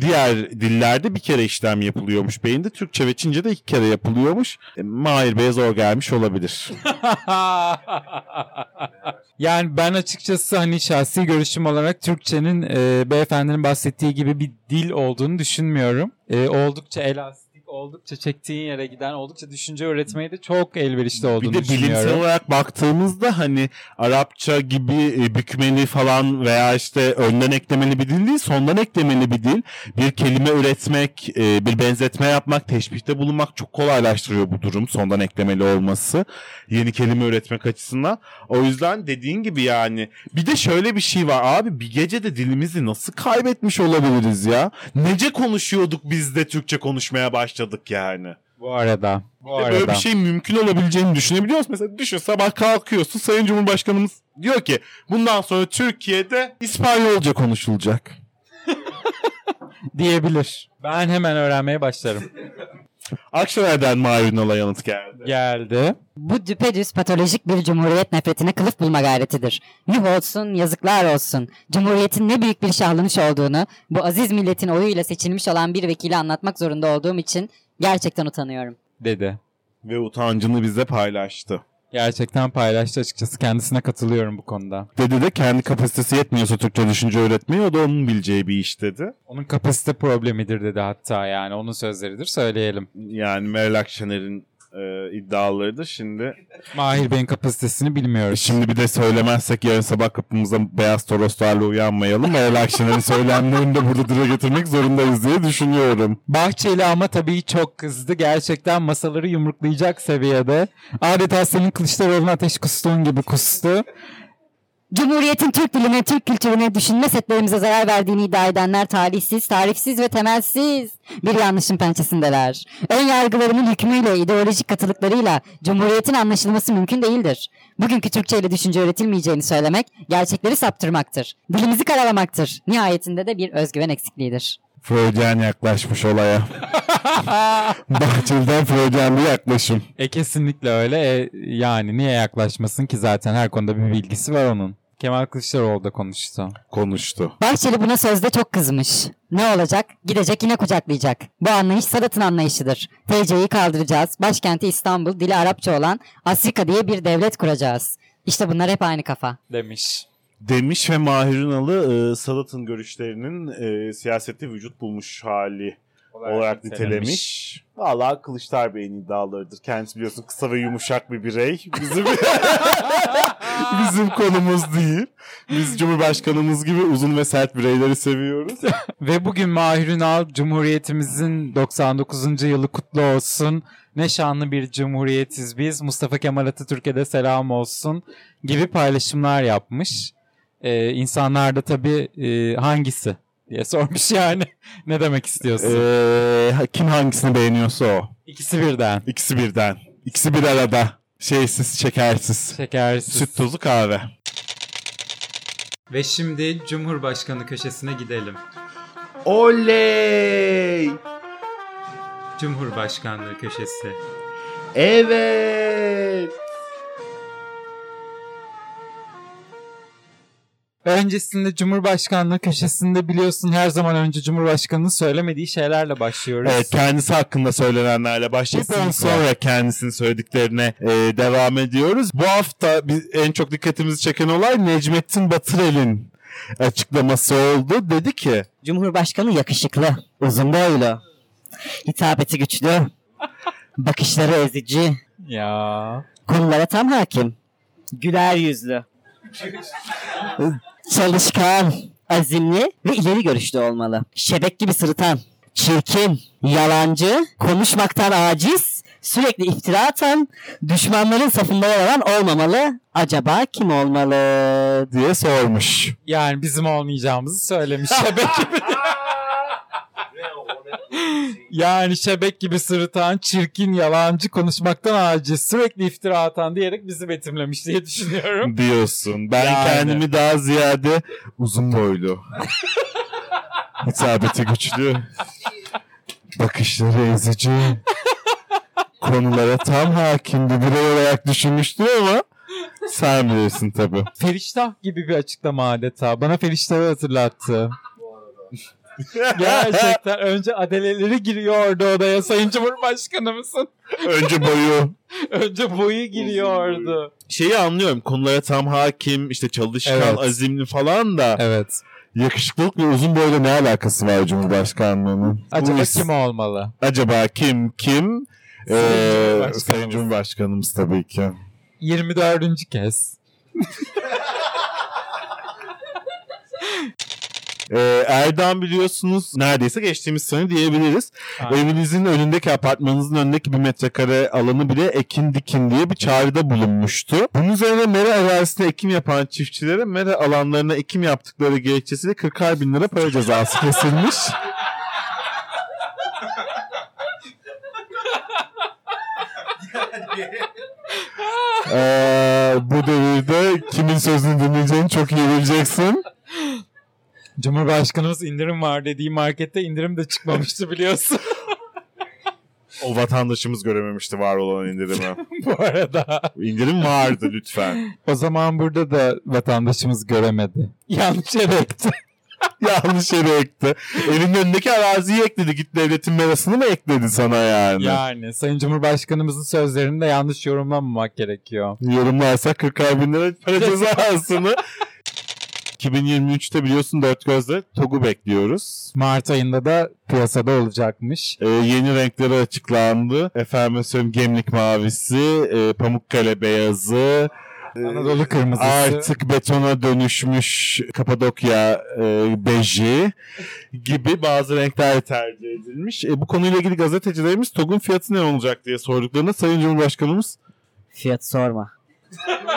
Diğer dillerde bir kere işlem yapılıyormuş. Beyinde Türkçe ve Çince'de iki kere yapılıyormuş. E, Mahir Bey'e zor gelmiş olabilir. yani ben açıkçası hani şahsi görüşüm olarak Türkçenin e, beyefendinin bahsettiği gibi bir dil olduğunu düşünmüyorum. E, oldukça elastik, oldukça çektiğin yere giden, oldukça düşünce öğretmeye de çok elverişli olduğunu Bir de bilimsel düşünüyorum. olarak baktığımızda hani Arapça gibi e, bükmeli falan veya işte önden eklemeli bir dil değil, sondan eklemeli bir dil. Bir kelime üretmek, e, bir benzetme yapmak, teşbihte bulunmak çok kolaylaştırıyor bu durum. Sondan eklemeli olması. Yeni kelime üretmek açısından. O yüzden dediğin gibi yani. Bir de şöyle bir şey var abi bir gecede dilimizi nasıl kaybetmiş olabiliriz ya? Nece konuşuyorduk biz de Türkçe konuşmaya başladık yani. Bu arada. Bu arada. Böyle bir şey mümkün olabileceğini düşünebiliyor musun? Mesela düşün sabah kalkıyorsun Sayın Cumhurbaşkanımız diyor ki bundan sonra Türkiye'de İspanyolca konuşulacak. diyebilir. Ben hemen öğrenmeye başlarım. Akşener'den Mahir Ünal'a yanıt geldi. Geldi. Bu düpedüz patolojik bir cumhuriyet nefretine kılıf bulma gayretidir. Yuh olsun, yazıklar olsun. Cumhuriyetin ne büyük bir şahlanış olduğunu, bu aziz milletin oyuyla seçilmiş olan bir vekili anlatmak zorunda olduğum için gerçekten utanıyorum. Dedi. Ve utancını bize paylaştı. Gerçekten paylaştı açıkçası. Kendisine katılıyorum bu konuda. Dedi de kendi kapasitesi yetmiyorsa Türkçe düşünce öğretmeyi o da onun bileceği bir iş dedi. Onun kapasite problemidir dedi hatta yani. Onun sözleridir söyleyelim. Yani Meral Akşener'in e, iddialarıdır. Şimdi Mahir Bey'in kapasitesini bilmiyoruz. şimdi bir de söylemezsek yarın sabah kapımıza beyaz toroslarla uyanmayalım. Meral Akşener'in söylemlerini de burada dile getirmek zorundayız diye düşünüyorum. Bahçeli ama tabii çok kızdı. Gerçekten masaları yumruklayacak seviyede. Adeta senin Kılıçdaroğlu'na ateş kustuğun gibi kustu. Cumhuriyetin Türk diline, Türk kültürüne, düşünme setlerimize zarar verdiğini iddia edenler talihsiz, tarifsiz ve temelsiz bir yanlışın pençesindeler. Ön yargılarının hükmüyle, ideolojik katılıklarıyla Cumhuriyetin anlaşılması mümkün değildir. Bugünkü Türkçe ile düşünce öğretilmeyeceğini söylemek, gerçekleri saptırmaktır. Dilimizi karalamaktır. Nihayetinde de bir özgüven eksikliğidir. Freudian yaklaşmış olaya. Bahçeli'den Freudian bir yaklaşım. E kesinlikle öyle. E, yani niye yaklaşmasın ki zaten her konuda bir bilgisi var onun. Kemal Kılıçdaroğlu da konuştu. Konuştu. Bahçeli buna sözde çok kızmış. Ne olacak? Gidecek yine kucaklayacak. Bu anlayış Sadat'ın anlayışıdır. TC'yi kaldıracağız. Başkenti İstanbul, dili Arapça olan Afrika diye bir devlet kuracağız. İşte bunlar hep aynı kafa. Demiş. Demiş ve Mahir Ünal'ı e, Sadat'ın görüşlerinin e, siyasette vücut bulmuş hali olarak nitelemiş. Valla Kılıçlar Bey'in iddialarıdır. Kendisi biliyorsun kısa ve yumuşak bir birey. Bizim bizim konumuz değil. Biz Cumhurbaşkanımız gibi uzun ve sert bireyleri seviyoruz. Ve bugün Mahir Ünal Cumhuriyetimizin 99. yılı kutlu olsun. Ne şanlı bir cumhuriyetiz biz. Mustafa Kemal Atatürk'e de selam olsun gibi paylaşımlar yapmış. Ee, insanlar da tabii e, hangisi diye sormuş yani. ne demek istiyorsun? Ee, kim hangisini beğeniyorsa o. İkisi birden. İkisi birden. İkisi bir arada. Şeysiz, şekersiz. Şekersiz. Süt tozu kahve. Ve şimdi Cumhurbaşkanı köşesine gidelim. Oley! Cumhurbaşkanlığı köşesi. Evet! Öncesinde Cumhurbaşkanlığı köşesinde biliyorsun her zaman önce Cumhurbaşkanı'nın söylemediği şeylerle başlıyoruz. Evet kendisi hakkında söylenenlerle başlayıp Kesinlikle. sonra kendisinin söylediklerine e, devam ediyoruz. Bu hafta biz, en çok dikkatimizi çeken olay Necmettin Batırel'in açıklaması oldu. Dedi ki Cumhurbaşkanı yakışıklı, uzun boylu, hitabeti güçlü, bakışları ezici, Ya. konulara tam hakim, güler yüzlü, çalışkan, azimli ve ileri görüşlü olmalı. Şebek gibi sırıtan, çirkin, yalancı, konuşmaktan aciz, sürekli iftira atan, düşmanların safında yer alan olmamalı. Acaba kim olmalı? diye sormuş. Yani bizim olmayacağımızı söylemiş şebek gibi. yani şebek gibi sırıtan, çirkin, yalancı, konuşmaktan aciz, sürekli iftira atan diyerek bizi betimlemiş diye düşünüyorum. Diyorsun. Ben Yani. kendimi daha ziyade uzun boylu. Hitabeti güçlü. Bakışları ezici. Konulara tam hakim bir birey olarak düşünmüştü ama sen bilirsin tabii. Feriştah gibi bir açıklama adeta. Bana Feriştah'ı hatırlattı. Gerçekten önce adeleleri giriyordu odaya Sayın Cumhurbaşkanımızın. Önce boyu. Önce boyu giriyordu. Şeyi anlıyorum. Konulara tam hakim, işte çalışkan, Evet. azimli falan da. Evet. Yakışıklılık ve uzun boyla ne alakası var Cumhurbaşkanlığının? Acaba Bu kim olmalı? Acaba kim kim? Sayın Ee, Cumhurbaşkanımız. Sayın Cumhurbaşkanımız tabii ki. 24. kez. Ee, Erdoğan biliyorsunuz neredeyse geçtiğimiz sene diyebiliriz. Aynen. Evinizin önündeki apartmanınızın önündeki bir metrekare alanı bile ekin dikin diye bir çağrıda bulunmuştu. Bunun üzerine mera arazisinde ekim yapan çiftçilere mera alanlarına ekim yaptıkları gerekçesiyle 40'ar bin lira para cezası kesilmiş. Ee, bu devirde kimin sözünü dinleyeceğini çok iyi bileceksin. Cumhurbaşkanımız indirim var dediği markette indirim de çıkmamıştı biliyorsun. O vatandaşımız görememişti var olan indirimi. Bu arada. İndirim vardı lütfen. O zaman burada da vatandaşımız göremedi. Yanlış yere ekti. Yanlış yere ekti. Evinin önündeki araziyi ekledi. Git devletin merasını mı ekledi sana yani? Yani Sayın Cumhurbaşkanımızın sözlerini de yanlış yorumlamamak gerekiyor. Yorumlarsak 40 bin lira para cezasını. 2023'te biliyorsun dört gözle TOG'u bekliyoruz. Mart ayında da piyasada olacakmış. Ee, yeni renkleri açıklandı. Efendim söyleyeyim gemlik mavisi, e, pamukkale beyazı, e, Anadolu kırmızısı. Artık betona dönüşmüş Kapadokya e, beji gibi bazı renkler tercih edilmiş. E, bu konuyla ilgili gazetecilerimiz TOG'un fiyatı ne olacak diye sorduklarında Sayın Cumhurbaşkanımız Fiyat sorma.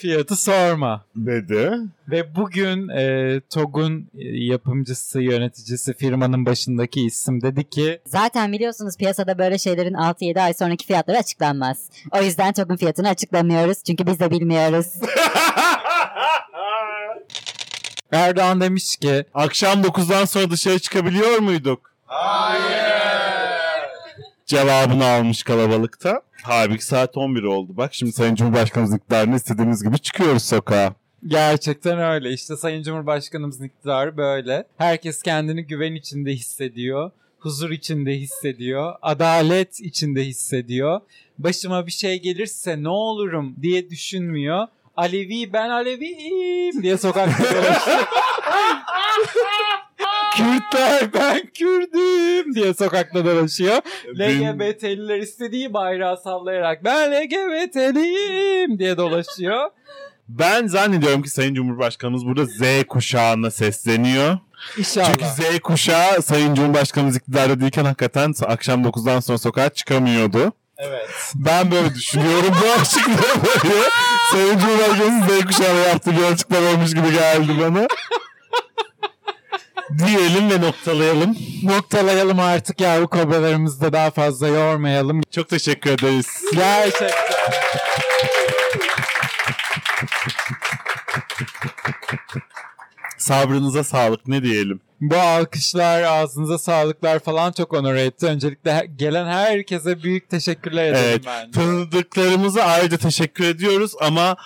Fiyatı sorma. dedi. Ve bugün e, TOG'un e, yapımcısı, yöneticisi, firmanın başındaki isim dedi ki Zaten biliyorsunuz piyasada böyle şeylerin 6-7 ay sonraki fiyatları açıklanmaz. O yüzden TOG'un fiyatını açıklamıyoruz. Çünkü biz de bilmiyoruz. Erdoğan demiş ki Akşam 9'dan sonra dışarı çıkabiliyor muyduk? Hayır. Cevabını almış kalabalıkta. Halbuki saat 11 oldu. Bak şimdi Sayın Cumhurbaşkanımız iktidarını istediğimiz gibi çıkıyoruz sokağa. gerçekten öyle. İşte Sayın Cumhurbaşkanımızın iktidarı böyle. Herkes kendini güven içinde hissediyor. Huzur içinde hissediyor. Adalet içinde hissediyor. Başıma bir şey gelirse ne olurum diye düşünmüyor. Alevi ben Aleviyim diye sokakta dolaşıyor. Kürtler ben Kürdüm diye sokakta dolaşıyor. LGBT'liler istediği bayrağı sallayarak ben LGBT'liyim diye dolaşıyor. Ben zannediyorum ki Sayın Cumhurbaşkanımız burada Z kuşağına sesleniyor. İnşallah. Çünkü Z kuşağı Sayın Cumhurbaşkanımız iktidarda değilken hakikaten akşam 9'dan sonra sokağa çıkamıyordu. Evet. Ben böyle düşünüyorum. Bu açıklama böyle Sayın Cumhurbaşkanımız Z kuşağına yaptığı bir açıklama olmuş gibi geldi bana. Diyelim ve noktalayalım. Noktalayalım artık yavru kobralarımızı da daha fazla yormayalım. Çok teşekkür ederiz. Gerçekten. Sabrınıza sağlık ne diyelim. Bu alkışlar, ağzınıza sağlıklar falan çok onur etti. Öncelikle gelen herkese büyük teşekkürler ederim Evet. ben. Tanıdıklarımıza ayrıca teşekkür ediyoruz ama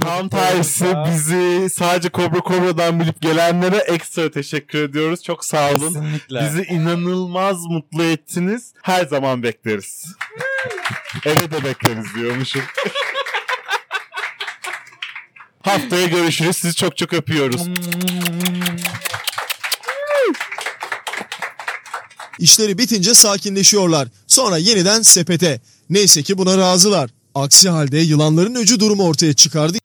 tam tersi bizi sadece Kobra Kobra'dan bilip gelenlere ekstra teşekkür ediyoruz. Çok sağ olun. Kesinlikle. Bizi inanılmaz mutlu ettiniz. Her zaman bekleriz. Eve de bekleriz diyormuşum. Haftaya görüşürüz. Sizi çok çok öpüyoruz. İşleri bitince sakinleşiyorlar. Sonra yeniden sepete. Neyse ki buna razılar. Aksi halde yılanların öcü durumu ortaya çıkardı.